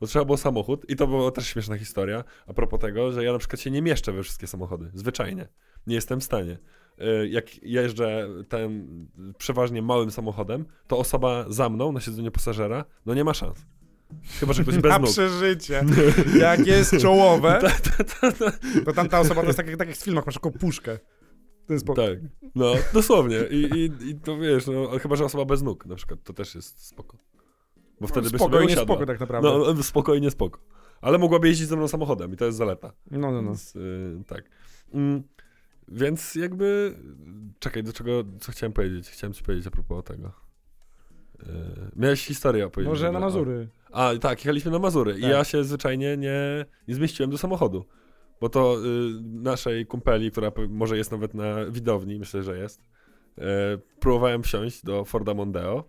Bo trzeba było samochód i to była też śmieszna historia a propos tego, że ja na przykład się nie mieszczę we wszystkie samochody, zwyczajnie. Nie jestem w stanie. Y, Jak jeżdżę ten przeważnie małym samochodem, to osoba za mną na siedzeniu pasażera, no nie ma szans. Chyba, że ktoś bez Na nóg. przeżycie. Jak jest czołowe, to tamta osoba to jest tak, jak- tak jak w filmach, masz taką puszkę. Ten sposób. tak, no dosłownie. I, i, I to wiesz, no, chyba, że osoba bez nóg na przykład, to też jest spoko. Bo wtedy by sobie Spokojnie, usiadła. spoko tak naprawdę. No, no, spokojnie, spoko. Ale mogłaby jeździć ze mną samochodem i to jest zaleta. No, no, no. Więc, y, tak. Mm, więc jakby. Czekaj, do czego. Co chciałem powiedzieć? Chciałem ci powiedzieć a propos tego. Y, miałeś historię opowiedzieć. Może na. Mazury. A, tak, jechaliśmy na Mazury i Tak. ja się zwyczajnie nie, nie zmieściłem do samochodu. Bo to y, naszej kumpeli, która może jest nawet na widowni, myślę, że jest. Y, próbowałem wsiąść do Forda Mondeo.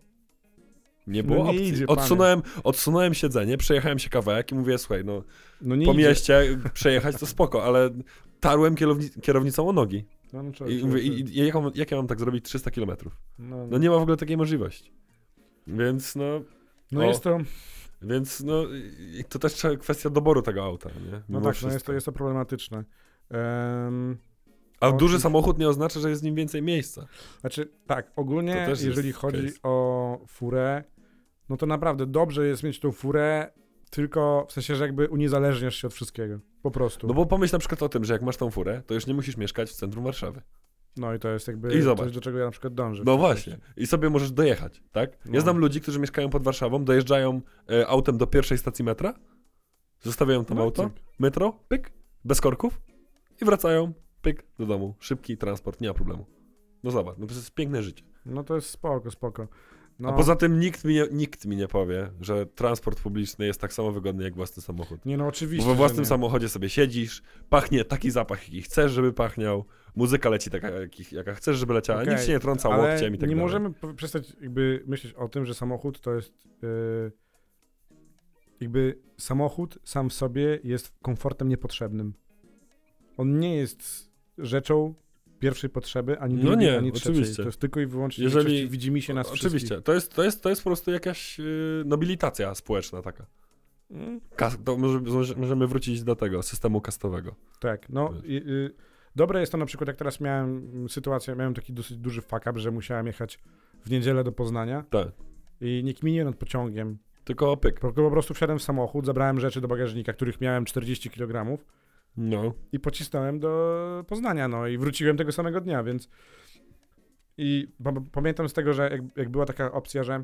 Nie No było nie opcji. idzie, odsunąłem, odsunąłem siedzenie, przejechałem się kawałek i mówię, słuchaj, no No nie po idzie. mieście przejechać to spoko, ale tarłem kierowni- kierownicą o nogi. No, no, I mówię, i, i jak, mam, jak ja mam tak zrobić 300 km? no, No nie ma w ogóle takiej możliwości. Więc no, No O. jest to, Więc no, to też kwestia doboru tego auta, nie? no Mimo tak, no jest to, jest to problematyczne. Em, A no, duży i- samochód nie oznacza, że jest w nim więcej miejsca. Znaczy, tak, ogólnie, jeżeli chodzi case. o furę, no to naprawdę dobrze jest mieć tą furę, tylko w sensie, że jakby uniezależniasz się od wszystkiego. Po prostu. No bo pomyśl na przykład o tym, że jak masz tą furę, to już nie musisz mieszkać w centrum Warszawy. No i to jest jakby I zobacz. coś, do czego ja na przykład dążę. No właśnie. I sobie możesz dojechać, tak? No. Ja znam ludzi, którzy mieszkają pod Warszawą, dojeżdżają e, autem do pierwszej stacji metra, zostawiają tam No, auto, cyk. metro, pyk, bez korków i wracają, pyk, do domu. Szybki transport, nie ma problemu. No zobacz, no to jest piękne życie. No to jest spoko, spoko. No, A poza tym nikt mi, nie, nikt mi nie powie, że transport publiczny jest tak samo wygodny jak własny samochód. Nie no, Bo oczywiście, we że własnym nie. samochodzie sobie siedzisz, pachnie taki zapach, jaki chcesz, żeby pachniał, muzyka leci taka, jaki, jaka chcesz, żeby leciała, Okej, nikt się nie trąca Ale łokciem i tak nie dalej. możemy po- przestać jakby myśleć o tym, że samochód to jest yy, jakby samochód sam w sobie jest komfortem niepotrzebnym. On nie jest rzeczą pierwszej potrzeby, ani No drugiej, nie, ani trzeciej. oczywiście. To jest tylko i wyłącznie Jeżeli- Jeżeli... widzimy się nas Oczywiście, to jest, to, jest, to jest po prostu jakaś yy, nobilitacja społeczna taka. Mm, Kas, to może, może- możemy wrócić do tego systemu kastowego. Tak, no y, dobre jest to na przykład, jak teraz miałem sytuację, miałem taki dosyć duży fuck up, że musiałem jechać w niedzielę do Poznania Tak. i nie kminię nad pociągiem, Tylko pyk. Po, po prostu wsiadłem w samochód, zabrałem rzeczy do bagażnika, których miałem 40 kg No. i pocisnąłem do Poznania, no i wróciłem tego samego dnia, więc i pa- pamiętam z tego, że jak, jak była taka opcja, że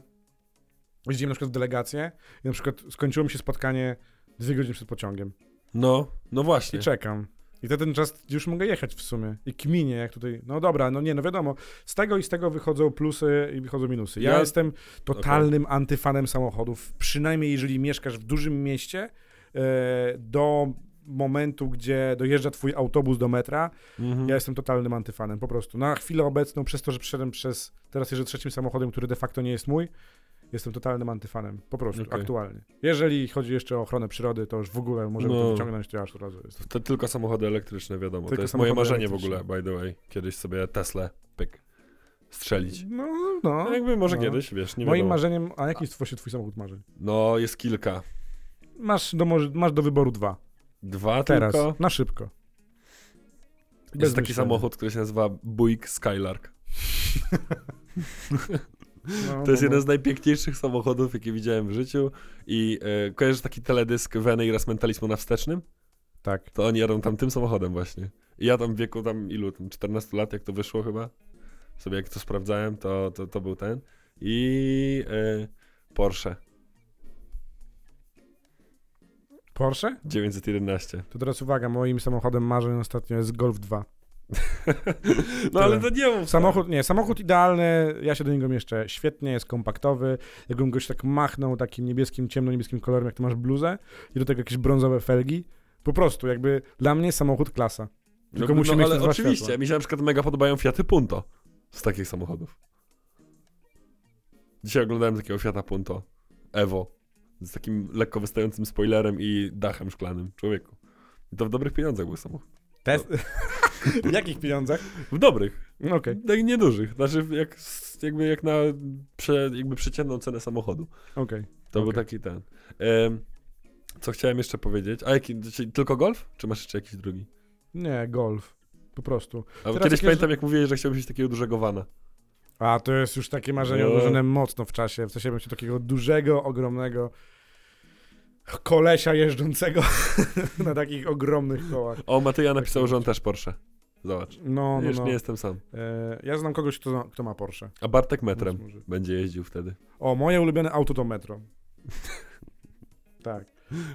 jeździłem na przykład w delegację i na przykład skończyło mi się spotkanie dwie godziny przed pociągiem No, no właśnie. i czekam. I to ten czas już mogę jechać w sumie. I kminie, jak tutaj. No dobra, no nie, no wiadomo. Z tego i z tego wychodzą plusy i wychodzą minusy. Ja, Ja- jestem totalnym antyfanem samochodów. Przynajmniej jeżeli mieszkasz w dużym mieście, e, do momentu, gdzie dojeżdża twój autobus do metra, Mhm. ja jestem totalnym antyfanem, po prostu. Na chwilę obecną, przez to, że przyszedłem przez, teraz jeżdżę trzecim samochodem, który de facto nie jest mój, jestem totalnym antyfanem, po prostu, Okej. aktualnie. Jeżeli chodzi jeszcze o ochronę przyrody, to już w ogóle możemy to No. wyciągnąć, to ja aż od razu jest. To tylko samochody elektryczne, wiadomo. Tylko to jest moje marzenie w ogóle, by the way. Kiedyś sobie Tesla, pyk, strzelić. No, no. No, jakby może no. kiedyś, wiesz, nie Moim wiadomo. marzeniem, a jaki jest właśnie twój samochód marzeń? No, jest kilka. Masz do, masz do wyboru dwa. Dwa Teraz, tylko. na szybko. Bez Jest taki myślenia. samochód, który się nazywa Buick Skylark. No, To jest no, jeden z najpiękniejszych samochodów, jakie widziałem w życiu. I e, kojarzysz taki teledysk Weny i raz mentalizmu na wstecznym? Tak. To oni jadą tam tym samochodem właśnie. I ja tam w wieku tam ilu, tam 14 lat, jak to wyszło chyba, sobie jak to sprawdzałem, to, to, to był ten. I e, Porsche Porsche? 911. To teraz uwaga, moim samochodem marzeń ostatnio jest Golf 2. No ale to nie mów. Samochód, nie, samochód idealny, ja się do niego mieszczę świetnie, jest kompaktowy. Jakbym goś tak machnął takim niebieskim, ciemno-niebieskim kolorem, jak ty masz bluzę i do tego jakieś brązowe felgi. Po prostu, jakby dla mnie samochód klasa. Tylko no, musi no, mieć ale dwa oczywiście, światła. mi się na przykład mega podobają Fiaty Punto z takich samochodów. Dzisiaj oglądałem takiego Fiata Punto Evo z takim lekko wystającym spoilerem i dachem szklanym. Człowieku. I to w dobrych pieniądzach był samochód. Test... w jakich pieniądzach? W dobrych. No Okej, Tak niedużych. Znaczy jak, jakby jak na prze, jakby przeciętną cenę samochodu. okej. To był Okej. taki ten. Co chciałem jeszcze powiedzieć? A jaki, tylko golf? Czy masz jeszcze jakiś drugi? Nie, Golf. Po prostu. A Teraz kiedyś jak pamiętam, jak mówiłeś, że chciałbyś mieć takiego dużego vana. A to jest już takie marzenie No. odłożone mocno w czasie. W sensie bym się takiego dużego, ogromnego kolesia jeżdżącego na takich ogromnych kołach. O, Matyja napisał, że on też Porsche. Zobacz. No, no, Już no. nie jestem sam. E, ja znam kogoś, kto, kto ma Porsche. A Bartek metrem może- będzie jeździł wtedy. O, moje ulubione auto to Metro. tak.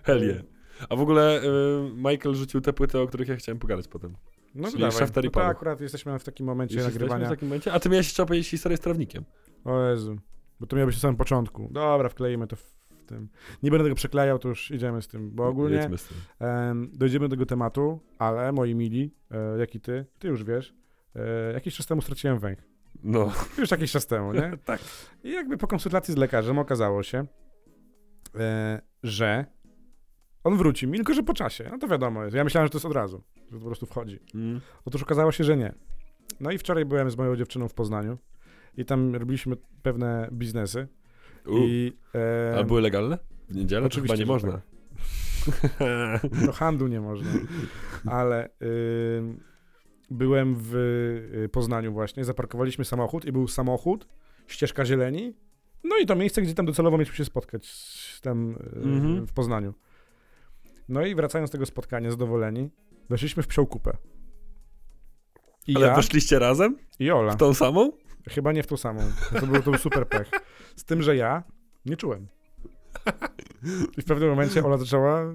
Hell yeah. A w ogóle y, Michael rzucił te płyty, o których ja chciałem pogadać potem. No Czyli dawaj. No to akurat jesteśmy w takim momencie nagrywania. w takim momencie? A ty miałeś jeszcze opowiedzieć historię z trawnikiem. O Jezu. Bo to miało być na samym początku. Dobra, wkleimy to w tym. Nie będę tego przeklejał, to już idziemy z tym. Bo ogólnie z tym. em, dojdziemy do tego tematu, ale moi mili, e, jak i ty, ty już wiesz, e, jakiś czas temu straciłem węch. No, Już jakiś czas temu, nie? tak. I jakby po konsultacji z lekarzem okazało się, e, że on wróci mi, tylko że po czasie. No to wiadomo jest. Ja myślałem, że to jest od razu, że to po prostu wchodzi. Mm. Otóż okazało się, że nie. No i wczoraj byłem z moją dziewczyną w Poznaniu i tam robiliśmy pewne biznesy. U. I, e, A były legalne? W niedzielę? Oczywiście, nie można. Do handlu nie można. Ale y, byłem w y, Poznaniu właśnie, zaparkowaliśmy samochód i był samochód, ścieżka zieleni, no i to miejsce, gdzie tam docelowo mieliśmy się spotkać tam y, Mhm. w Poznaniu. No i wracając z tego spotkania, zadowoleni, weszliśmy w psią kupę. I Ale ja weszliście razem? i Ola. W tą samą? Chyba nie w tą samą. To był, to super pech. Z tym, że ja nie czułem. I w pewnym momencie Ola zaczęła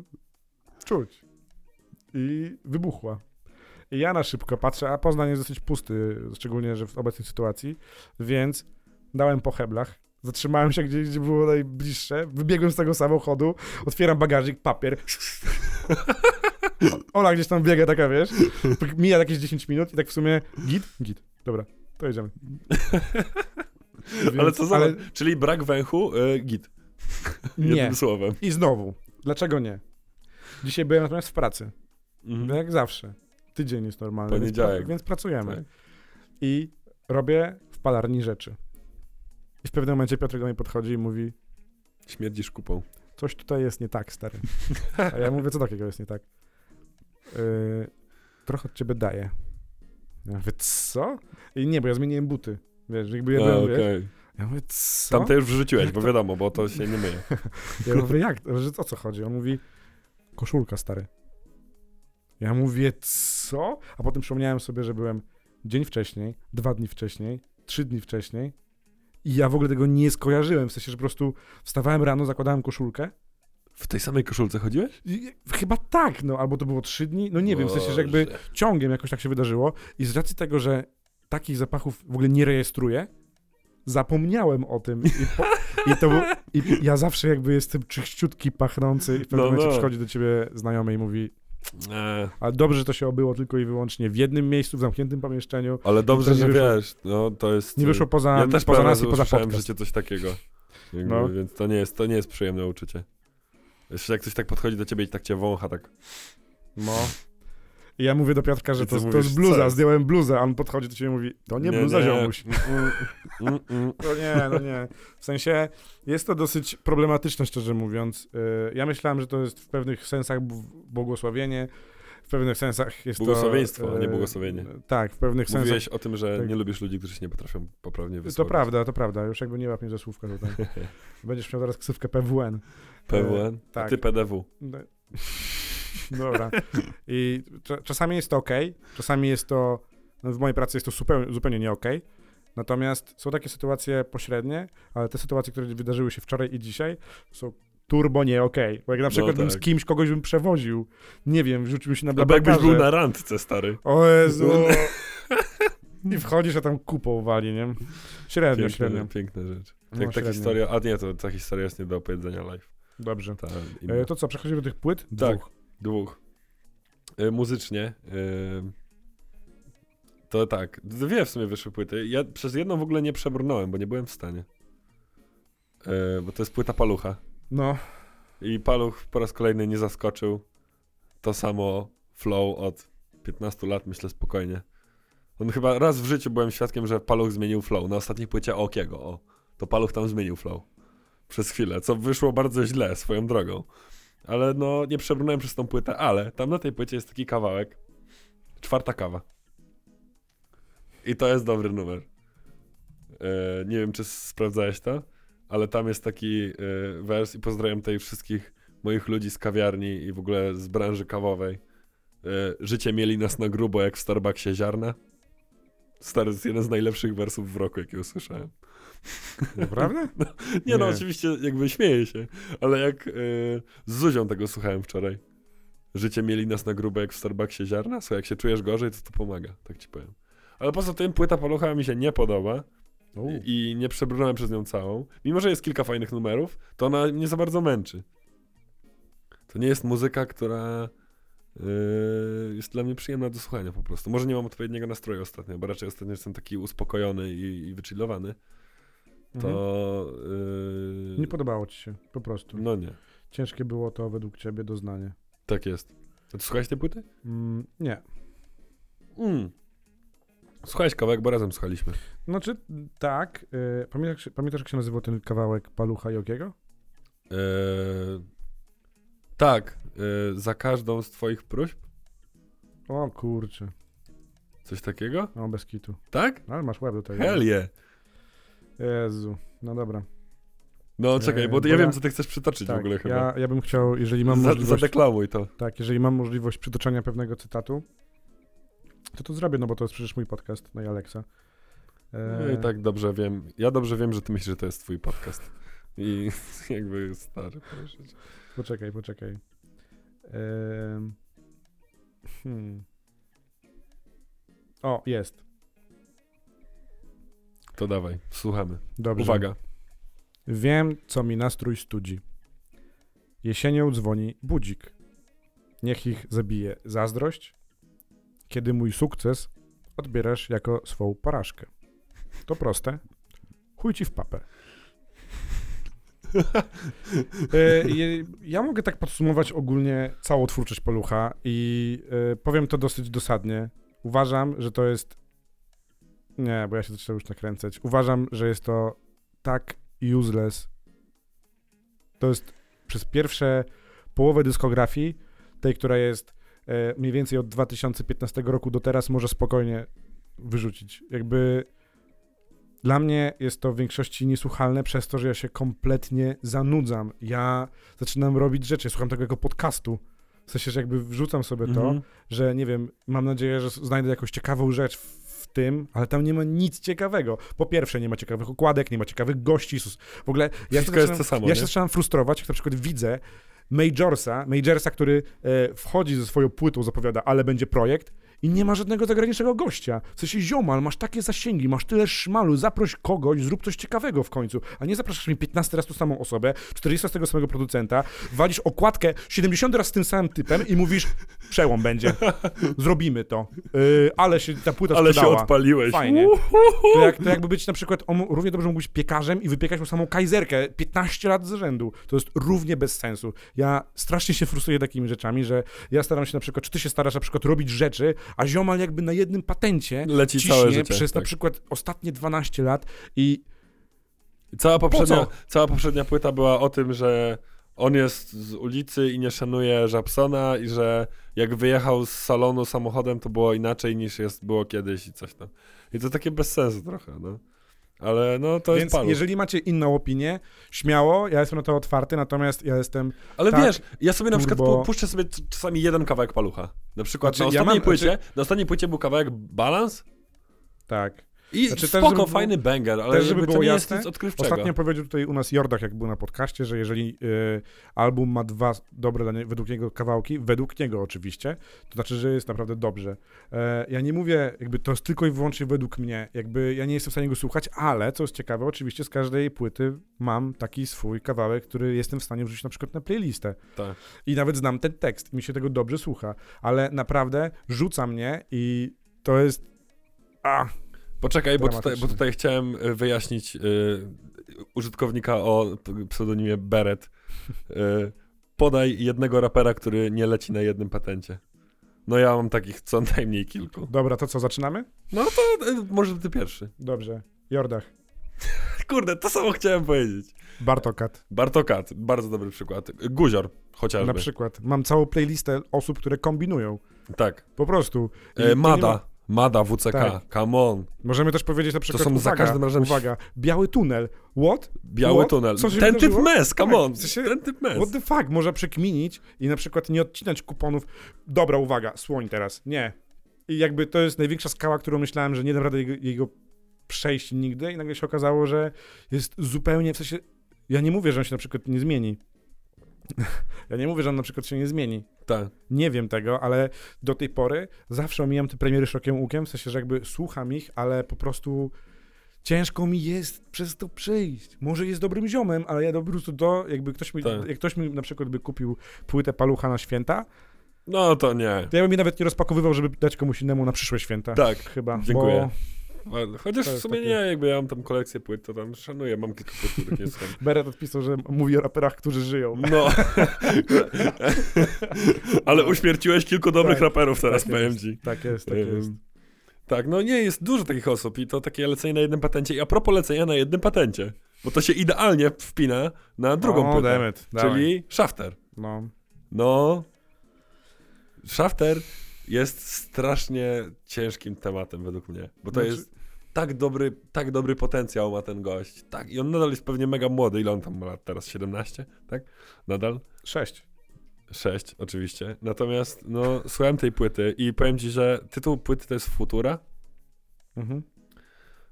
czuć. I wybuchła. I ja na szybko patrzę, a Poznań jest dosyć pusty, szczególnie, że w obecnej sytuacji, więc dałem po heblach. Zatrzymałem się gdzieś, gdzie było najbliższe. Wybiegłem z tego samochodu, otwieram bagażnik, papier. Ola gdzieś tam biega, taka wiesz. Mija jakieś 10 minut i tak w sumie git, git. Dobra, to jedziemy. ale Więc- co za... ale Czyli brak węchu, y, git. nie. Jednym słowem. I znowu, dlaczego nie? Dzisiaj byłem natomiast w pracy. Mhm. No jak zawsze. Tydzień jest normalny, więc, pra- więc pracujemy. Tak. I robię w palarni rzeczy. I w pewnym momencie Piotr do mnie podchodzi i mówi, Śmierdzisz kupą. coś tutaj jest nie tak, stary. A ja mówię, co takiego jest nie tak? Yy, trochę od ciebie daję. Ja mówię, co? I nie, bo ja zmieniłem buty. Wiesz, jakby ja A, byłem, wiesz, ja mówię, co? Tamte już wrzuciłeś, bo wiadomo, bo to się nie myje. Ja mówię, jak? Że o co chodzi? On mówi, koszulka, stary. Ja mówię, co? A potem przypomniałem sobie, że byłem dzień wcześniej, dwa dni wcześniej, trzy dni wcześniej i ja w ogóle tego nie skojarzyłem. W sensie, że po prostu wstawałem rano, zakładałem koszulkę. W tej samej koszulce chodziłeś? Chyba tak, no, albo to było trzy dni, no nie wiem, w sensie, że jakby Boże. ciągiem jakoś tak się wydarzyło i z racji tego, że takich zapachów w ogóle nie rejestruję, zapomniałem o tym i, po, i to był, i ja zawsze jakby jestem czyściutki, pachnący i w pewnym No, momencie no. przychodzi do ciebie znajomy i mówi, E, ale dobrze, że to się obyło tylko i wyłącznie w jednym miejscu, w zamkniętym pomieszczeniu, ale dobrze, nie że wyszło- wiesz, no to jest... nie wyszło poza, ja też poza nas i poza podcast. życiu coś takiego. Jakby, No. Więc to nie, jest, to nie jest przyjemne uczucie. Jeszcze jak ktoś tak podchodzi do ciebie i tak cię wącha, tak... No. I ja mówię do Piotrka, że to, to mówisz, jest co bluza, jest? zdjąłem bluzę, a on podchodzi do ciebie i mówi, to nie, bluza, ziomuś. Mm, mm, mm. No nie, no nie. W sensie jest to dosyć problematyczne, szczerze mówiąc. Yy, Ja myślałem, że to jest w pewnych sensach błogosławienie, w pewnych sensach jest Błogosławieństwo, to... a nie yy, błogosławienie. Tak, w pewnych sensach. Mówiłeś o tym, że tak. nie lubisz ludzi, którzy się nie potrafią poprawnie To wysłowić. prawda, to prawda. Już jakby nie łap mnie za słówka tutaj. Będziesz miał teraz ksywkę PWN. PWN, a tak. ty PDW. No. Dobra. I cza- czasami jest to ok, czasami jest to, no w mojej pracy jest to zupełnie, zupełnie nie ok. Natomiast są takie sytuacje pośrednie, ale te sytuacje, które wydarzyły się wczoraj i dzisiaj, są turbo nie ok. Bo jak na przykład bym z tak. kimś kogoś bym przewoził, nie wiem, wrzucił się na No bo jakbyś był na randce, stary. O Jezu! I wchodzisz, a tam kupą wali, nie? Średnio, Piękna, średnio. piękna rzecz. No, Jak ta średnio. historia, a nie, to ta historia jest nie do opowiedzenia live. Dobrze. Ta, inna. E, to co, przechodzimy do tych płyt? Tak. Dwóch. Dwóch. Y, muzycznie. y, to tak, dwie w sumie wyszły płyty. Ja przez jedną w ogóle nie przebrnąłem, bo nie byłem w stanie. Bo to jest płyta Palucha. No, I Paluch po raz kolejny nie zaskoczył. To samo flow od 15 lat, myślę spokojnie. On chyba raz w życiu byłem świadkiem, że Paluch zmienił flow. Na ostatniej płycie Okiego, o. To Paluch tam zmienił flow. Przez chwilę, co wyszło bardzo źle swoją drogą. Ale no, nie przebrnąłem przez tą płytę, ale tam na tej płycie jest taki kawałek. Czwarta kawa. I to jest dobry numer. E, nie wiem, czy sprawdzałeś to, ale tam jest taki e, wers i pozdrawiam tutaj wszystkich moich ludzi z kawiarni i w ogóle z branży kawowej. E, życie mieli nas na grubo jak w Starbucksie ziarna. Stary, jest jeden z najlepszych wersów w roku, jakie usłyszałem. Naprawdę? Nie, no Nie. oczywiście jakby śmieję się, ale jak y, z Zuzią tego słuchałem wczoraj. Życie mieli nas na grube jak w Starbucksie ziarna? Słuchaj, jak się czujesz gorzej, to to pomaga, tak ci powiem. Ale poza tym płyta Palucha mi się nie podoba U. i, nie przebrnąłem przez nią całą. Mimo, że jest kilka fajnych numerów, to ona mnie za bardzo męczy. To nie jest muzyka, która y, jest dla mnie przyjemna do słuchania po prostu. Może nie mam odpowiedniego nastroju ostatnio, bo raczej ostatnio jestem taki uspokojony i, i wychillowany. Mhm. To... y, Nie podobało ci się, po prostu. no nie, Ciężkie było to według ciebie doznanie. tak jest. A ty słuchałeś tej płyty? Mm, nie. Mm. Słuchałeś kawałek, bo razem słuchaliśmy. Znaczy, tak. y, pamiętasz, pamiętasz, jak się nazywał ten kawałek Palucha Jogiego? Eee, tak, eee, za każdą z twoich próśb? O kurczę, Coś takiego? no bez kitu. Tak? Ale masz łeb do tego. Hell yeah. Jezu, no dobra. No czekaj, bo Eee, bo ja wiem, co ty chcesz przytoczyć w Tak, ogóle chyba. ja, ja bym chciał, jeżeli mam Za, możliwość... zadeklamuj to. Tak, jeżeli mam możliwość przytoczenia pewnego cytatu, to to zrobię, no bo to jest przecież mój podcast, no i Alexa. No i tak dobrze wiem. Ja dobrze wiem, że ty myślisz, że to jest twój podcast. I jakby stary, proszę cię. Poczekaj, poczekaj. Em, hmm. O, jest. To dawaj, słuchamy. Dobrze. Uwaga. Wiem, co mi nastrój studzi. Jesienią dzwoni budzik. Niech ich zabije zazdrość, kiedy mój sukces odbierasz jako swą porażkę. To proste. Chuj ci w papę. E, Ja mogę tak podsumować ogólnie całą twórczość Palucha i e, powiem to dosyć dosadnie. Uważam, że to jest... Nie, bo ja się zaczynam już nakręcać. Uważam, że jest to tak useless. To jest przez pierwsze połowę dyskografii, tej, która jest e, mniej więcej od 2015 roku do teraz, może spokojnie wyrzucić. Jakby dla mnie jest to w większości niesłuchalne przez to, że ja się kompletnie zanudzam. Ja zaczynam robić rzeczy, słucham tego jako podcastu. W sensie, że jakby wrzucam sobie to, Mhm. że nie wiem, mam nadzieję, że znajdę jakąś ciekawą rzecz w tym, ale tam nie ma nic ciekawego. Po pierwsze, nie ma ciekawych okładek, nie ma ciekawych gości. W ogóle ja się, Wszystko zaczynam, to samo, ja się frustrować, jak na przykład widzę Majorsa, Majorsa, który e, wchodzi ze swoją płytą, zapowiada, ale będzie projekt i nie ma żadnego zagranicznego gościa. W sensie, ziomal, masz takie zasięgi, masz tyle szmalu, zaproś kogoś, zrób coś ciekawego w końcu, a nie zapraszasz mi 15 razy tą samą osobę, 40 z tego samego producenta, walisz okładkę 70 razy z tym samym typem i mówisz, przełom będzie, zrobimy to, yy, ale się ta płyta Ale się sprzedała. odpaliłeś. Fajnie. To, jak, to jakby być na przykład, on równie dobrze mógł być piekarzem i wypiekać tą samą kajzerkę 15 lat z rzędu. To jest równie bez sensu. Ja strasznie się frustruję takimi rzeczami, że ja staram się na przykład, czy ty się starasz na przykład robić rzeczy, a ziomal jakby na jednym patencie Leci ciśnie całe życie. przez na tak. przykład ostatnie 12 lat i Cała poprzednia, co? cała poprzednia płyta była o tym, że on jest z ulicy i nie szanuje Żabsona i że jak wyjechał z salonu samochodem, to było inaczej niż jest, było kiedyś i coś tam. I to takie bez sensu trochę, no. Ale no to więc jest palu. jeżeli macie inną opinię, śmiało, ja jestem na to otwarty, natomiast ja jestem Ale tak, wiesz, ja sobie na przykład turbo- pu- puszczę sobie czasami jeden kawałek palucha. Na przykład Znaczy, na ja ostatniej mam- płycie, znaczy- na ostatniej płycie był kawałek Balans tak. I Znaczy, też, spoko, żeby było- fajny banger, ale też, żeby było to jasne, jest nic odkrywczego. Ostatnio powiedział tutaj u nas Jordach, jak był na podcaście, że jeżeli y, album ma dwa dobre dla nie, według niego kawałki, według niego oczywiście, to znaczy, że jest naprawdę dobrze. E, ja nie mówię, jakby to jest tylko i wyłącznie według mnie, jakby ja nie jestem w stanie go słuchać, ale co jest ciekawe, oczywiście z każdej płyty mam taki swój kawałek, który jestem w stanie wrzucić na przykład na playlistę. Tak. I nawet znam ten tekst i mi się tego dobrze słucha, ale naprawdę rzuca mnie i to jest... A, Poczekaj, bo tutaj, bo tutaj chciałem y, wyjaśnić y, użytkownika o pseudonimie Beret. Y, podaj jednego rapera, który nie leci na jednym patencie. No ja mam takich co najmniej kilku. dobra, to co, zaczynamy? No to y, może ty pierwszy. Dobrze. Jordach. Kurde, to samo chciałem powiedzieć. Bartokat. Bartokat, bardzo dobry przykład. Guzior, chociażby. Na przykład. Mam całą playlistę osób, które kombinują. Tak. Po prostu. I E, Mada, ma- Mada, WCK, Tak. come on. Możemy też powiedzieć na przykład, są za uwaga, każdym razem- uwaga, biały tunel. What? Biały What? tunel. Co się Ten typ mes, come Tak, on. w sensie- Ten typ mes. What the fuck? Można przekminić i na przykład nie odcinać kuponów. Dobra, uwaga, słoń teraz. Nie. I jakby to jest największa skała, którą myślałem, że nie dam rady jego, jego przejść nigdy i nagle się okazało, że jest zupełnie, w sensie, ja nie mówię, że on się na przykład nie zmieni. ja nie mówię, że on na przykład się nie zmieni. Tak. Nie wiem tego, ale do tej pory zawsze omijam te premiery szokiem łukiem, w sensie, że jakby słucham ich, ale po prostu ciężko mi jest przez to przejść. Może jest dobrym ziomem, ale ja po prostu to, jakby ktoś mi, Tak. jak ktoś mi na przykład by kupił płytę palucha na święta, No to nie. to ja bym mi nawet nie rozpakowywał, żeby dać komuś innemu na przyszłe święta. Tak, Chyba. dziękuję. Bo Chociaż w sumie takie- nie, jakby ja mam tam kolekcję płyt, to tam szanuję, mam kilka płyt, których nie słucham. Beret odpisał, że mówi o raperach, którzy żyją. No. Ale uśmierciłeś kilku dobrych Tak. raperów teraz, Tak powiem ci. Tak jest, tak jest. Tak, no nie, jest dużo takich osób i to takie lecenie na jednym patencie. I a propos lecenia na jednym patencie, bo to się idealnie wpina na drugą o, płytę, it, czyli Shafter. No. No, Shafter jest strasznie ciężkim tematem według mnie, bo to Znaczy- jest tak dobry, tak dobry potencjał ma ten gość, tak, i on nadal jest pewnie mega młody, ile on tam ma lat teraz, 17, tak? Nadal? Sześć. 6 oczywiście, natomiast no, słuchałem tej płyty i powiem ci, że tytuł płyty to jest Futura, Mhm.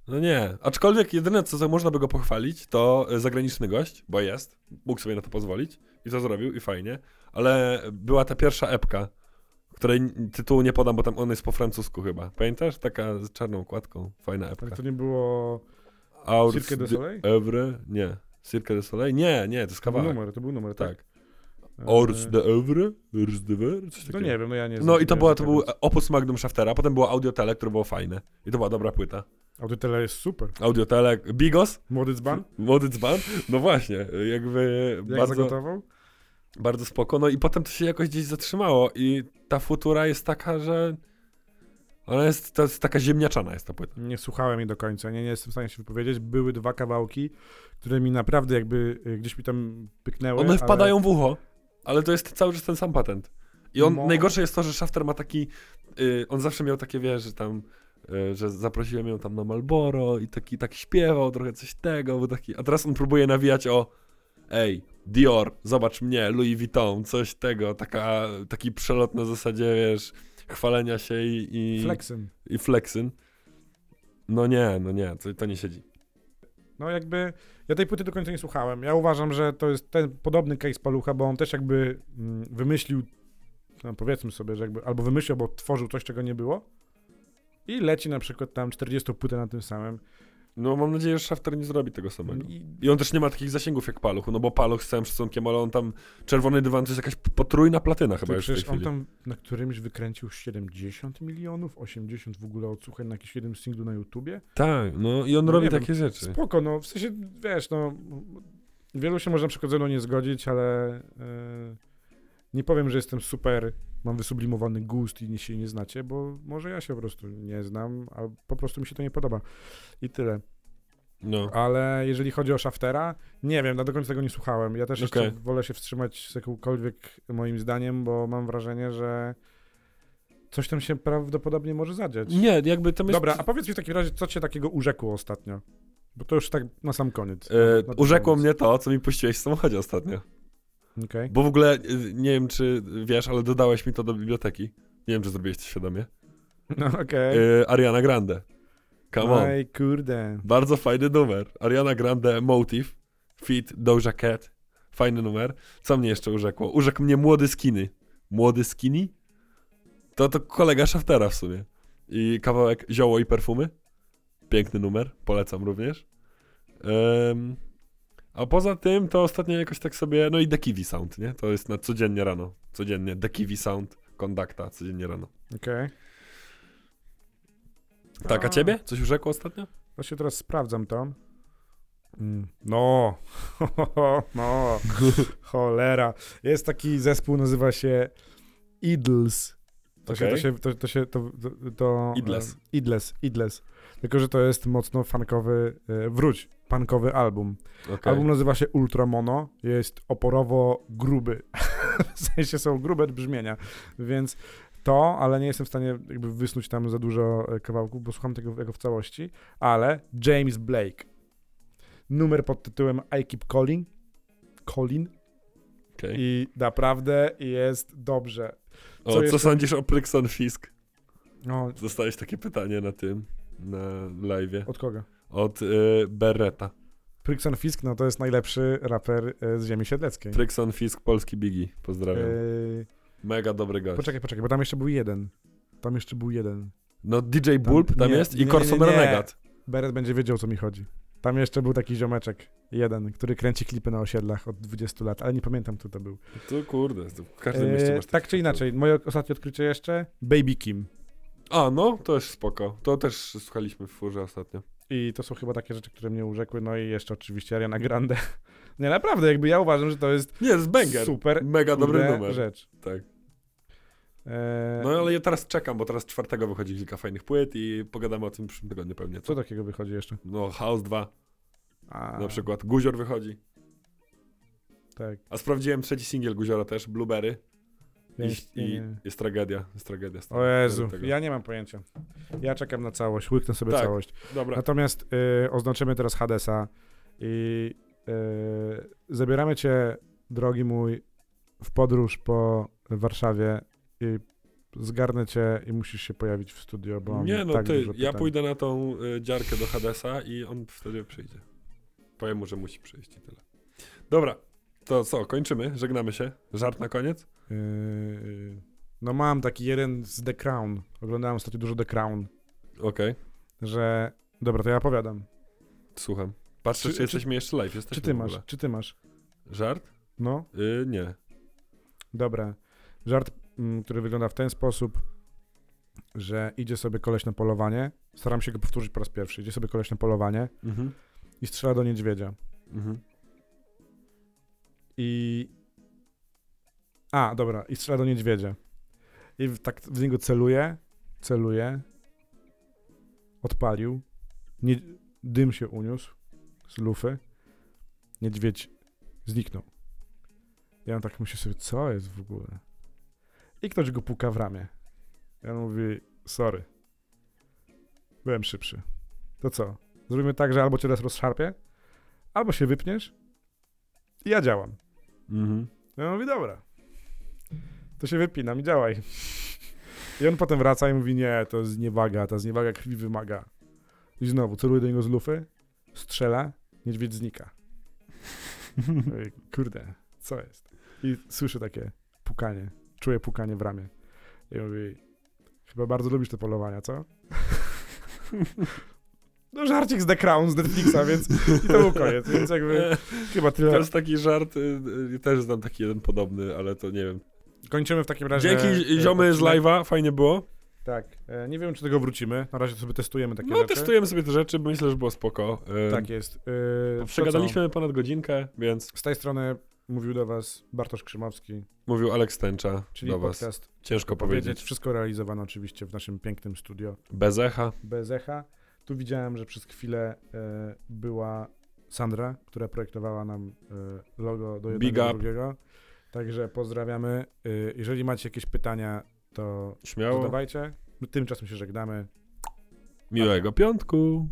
no nie, aczkolwiek jedyne co można by go pochwalić to zagraniczny gość, bo jest, mógł sobie na to pozwolić. I to zrobił i fajnie, ale była ta pierwsza epka, której tytułu nie podam, bo tam on jest po francusku chyba, pamiętasz? Taka z czarną okładką, fajna epka. Ale to nie było Aurs Cirque du Soleil? Oeuvre? Nie. Cirque du Soleil? Nie, nie, to jest To był kawałek. numer, to był numer, tak? Tak. Ors E, de Oeuvre? Ors de Ver? Coś No takiego. nie wiem, no ja nie No i to, była, to był opus magnum Shaftera, potem było Audiotele, które było fajne. I to była dobra płyta. Audytele jest super. Audiotele, Bigos, Młody dzban? Młody Dzban, no właśnie, jakby Jak bardzo, zagotował? Bardzo spoko. No i potem to się jakoś gdzieś zatrzymało i ta futura jest taka, że ona jest, to jest taka ziemniaczana jest ta płyta. Nie słuchałem jej do końca, nie, nie jestem w stanie się wypowiedzieć. Były dwa kawałki, które mi naprawdę jakby y, gdzieś mi tam pyknęły. One ale- wpadają w ucho, ale to jest cały czas ten sam patent. I on, No. najgorsze jest to, że Shafter ma taki, y, on zawsze miał takie, wiesz, że tam, y, że zaprosiłem ją tam na Malboro i taki, tak śpiewał, trochę coś tego, był taki, a teraz on próbuje nawijać o, ej, Dior, zobacz mnie, Louis Vuitton, coś tego, taka, taki przelot na zasadzie, wiesz, chwalenia się i, i, Flexem. i flexyn. No nie, no nie, to, to nie siedzi. No jakby, ja tej płyty do końca nie słuchałem. Ja uważam, że to jest ten podobny case Palucha, bo on też jakby mm, wymyślił, no powiedzmy sobie, że jakby, albo wymyślił, albo tworzył coś, czego nie było i leci na przykład tam 40 płytę na tym samym. No mam nadzieję, że Shafter nie zrobi tego samego. I, I on też nie ma takich zasięgów jak Paluch, no bo Paluch z całym szacunkiem, ale on tam czerwony dywan to jest jakaś potrójna platyna chyba już w tej on chwili. tam na którymś wykręcił 70 milionów, 80 w ogóle odsłuchań na jakimś jednym singlu na YouTubie. Tak, no i on No robi wiem, takie rzeczy. Spoko, no w sensie, wiesz, no wielu się może na przykład ze mną nie zgodzić, ale e, nie powiem, że jestem super, mam wysublimowany gust i nie się nie znacie, bo może ja się po prostu nie znam, a po prostu mi się to nie podoba. I tyle. No. Ale jeżeli chodzi o Shaftera, nie wiem, ja do końca tego nie słuchałem. Ja też jeszcze wolę się wstrzymać z jakąkolwiek moim zdaniem, bo mam wrażenie, że coś tam się prawdopodobnie może zadziać. Nie, jakby tam jest... Dobra, a powiedz mi w takim razie, co cię takiego urzekło ostatnio? Bo to już tak na sam koniec. E, Na- na urzekło koniec. mnie to, co mi puściłeś w samochodzie ostatnio. Okej. Bo w ogóle, y, nie wiem czy wiesz, ale dodałeś mi to do biblioteki. Nie wiem, czy zrobiłeś to świadomie. No okej. E, Ariana Grande. Come on. Ej, kurde. Bardzo fajny numer. Ariana Grande Motive, Fit Doja Cat. Fajny numer. Co mnie jeszcze urzekło? Urzekł mnie Młody Skinny. Młody Skinny? To to kolega Shaftera w sumie. I kawałek Zioło i Perfumy. Piękny numer, polecam również. Em, a poza tym to ostatnio jakoś tak sobie, no i The Kiwi Sound, nie? To jest na codziennie rano. Codziennie. The Kiwi Sound, kondakta, codziennie rano. Okej. Tak, a ciebie? Coś urzekło ostatnio? Właśnie teraz sprawdzam to. Mm, No, no, cholera. Jest taki zespół, nazywa się Idles. To się, to Okej. się, to, to się, to, to, to Idles. Idles, Idles. Tylko, że to jest mocno funkowy, e, wróć, punkowy album. Okej. Album nazywa się Ultramono, jest oporowo gruby. w sensie są grube brzmienia, więc to, ale nie jestem w stanie jakby wysnuć tam za dużo e, kawałków, bo słucham tego w całości, ale James Blake. Numer pod tytułem I Keep Calling. Calling. Okej. I naprawdę jest dobrze. O, co co jeszcze? sądzisz o Prykson Fisk? No, Dostałeś takie pytanie na tym, na live'ie. od kogo? Od y, Beretta. Prixon Fisk, no to jest najlepszy raper e, z ziemi siedleckiej. Prykson Fisk, polski Biggie. Pozdrawiam. E, Mega dobry gość. poczekaj, poczekaj, bo tam jeszcze był jeden. Tam jeszcze był jeden. No DJ Bulb tam nie, jest i nie, Corson nie. Beret będzie wiedział, o co mi chodzi. Tam jeszcze był taki ziomeczek, jeden, który kręci klipy na osiedlach od 20 lat, ale nie pamiętam, kto to był. To kurde, to w każdym mieście E, masz tak czy inaczej, moje ostatnie odkrycie jeszcze, Baby Kim. A, no, to jest spoko. To też słuchaliśmy w furze ostatnio. I to są chyba takie rzeczy, które mnie urzekły, no i jeszcze oczywiście Ariana Grande. Nie, naprawdę, jakby ja uważam, że to jest Nie, jest banger. super Mega dobry numer. rzecz. Tak. E, No ale ja teraz czekam, bo teraz czwartego wychodzi kilka fajnych płyt i pogadamy o tym w przyszłym tygodniu pewnie. Co takiego wychodzi jeszcze? No House 2 A, na przykład, Guzior wychodzi. Tak. A sprawdziłem trzeci singiel Guziora też, Blueberry. I, Jest, nie, i nie. jest tragedia, jest tragedia. O. Jezu, ja nie mam pojęcia. Ja czekam na całość, łyknę sobie Tak. całość. Dobra, Natomiast y, oznaczymy teraz Hadesa i y, zabieramy cię, drogi mój, w podróż po Warszawie i zgarnę cię i musisz się pojawić w studio, bo nie no tak ty, ja pójdę na tą y, dziarkę do Hadesa i on wtedy przyjdzie. Powiem mu, że musi przyjść i tyle. Dobra, to co, kończymy, żegnamy się. Żart na koniec? Yy, no mam taki jeden z The Crown. Oglądałem ostatnio dużo The Crown, Okej, że... Dobra, to ja opowiadam. słucham. Patrzę, czy, Czy- jesteśmy jeszcze live. Jesteśmy Czy ty masz? Czy ty masz? Żart? No, Y, nie. dobra. Żart, mm, który wygląda w ten sposób, że idzie sobie koleś na polowanie. Staram się go powtórzyć po raz pierwszy. Idzie sobie koleś na polowanie Mhm. i strzela do niedźwiedzia. Mhm. I. A, dobra, i strzela do niedźwiedzia. I tak w niego celuje, celuje. Odpalił. Nie, dym się uniósł z lufy. Niedźwiedź zniknął. Ja tak myślę sobie, co jest w ogóle? I ktoś go puka w ramię. Ja mówi, sorry. Byłem szybszy. To co? Zrobimy tak, że albo cię teraz rozszarpię, albo się wypniesz i ja działam. Mhm. Ja mówię, dobra. To się wypinam i działaj. I on potem wraca i mówi, nie, to jest zniewaga, ta zniewaga krwi wymaga. I znowu celuje do niego z lufy, strzela, niedźwiedź znika. Kurde, co jest? I słyszę takie pukanie, czuję pukanie w ramię. I mówi, chyba bardzo lubisz te polowania, co? No żarcik z The Crown z Netflixa, więc i to był koniec, więc jakby chyba To tyle. jest taki żart, y, y, też znam taki jeden podobny, ale to nie wiem. Kończymy w takim razie. Dzięki e, ziomy z live'a, fajnie było. Tak. E, nie wiem, czy tego wrócimy. Na razie sobie testujemy takie No rzeczy. testujemy sobie te rzeczy, bo myślę, że było spoko. Y, Tak jest. E, to Przegadaliśmy ponad godzinkę, więc? Z tej strony mówił do was Bartosz Krzymowski, mówił Aleks Tęcza czyli do was. podcast Ciężko powiedzieć. powiedzieć. Wszystko realizowane oczywiście w naszym pięknym studio Bez echa. bez echa. Tu widziałem, że przez chwilę e, była Sandra, która projektowała nam e, logo do Big jednego i up. Także pozdrawiamy. E, jeżeli macie jakieś pytania, to Śmiało. zadawajcie. My Tymczasem się żegnamy. Miłego piątku.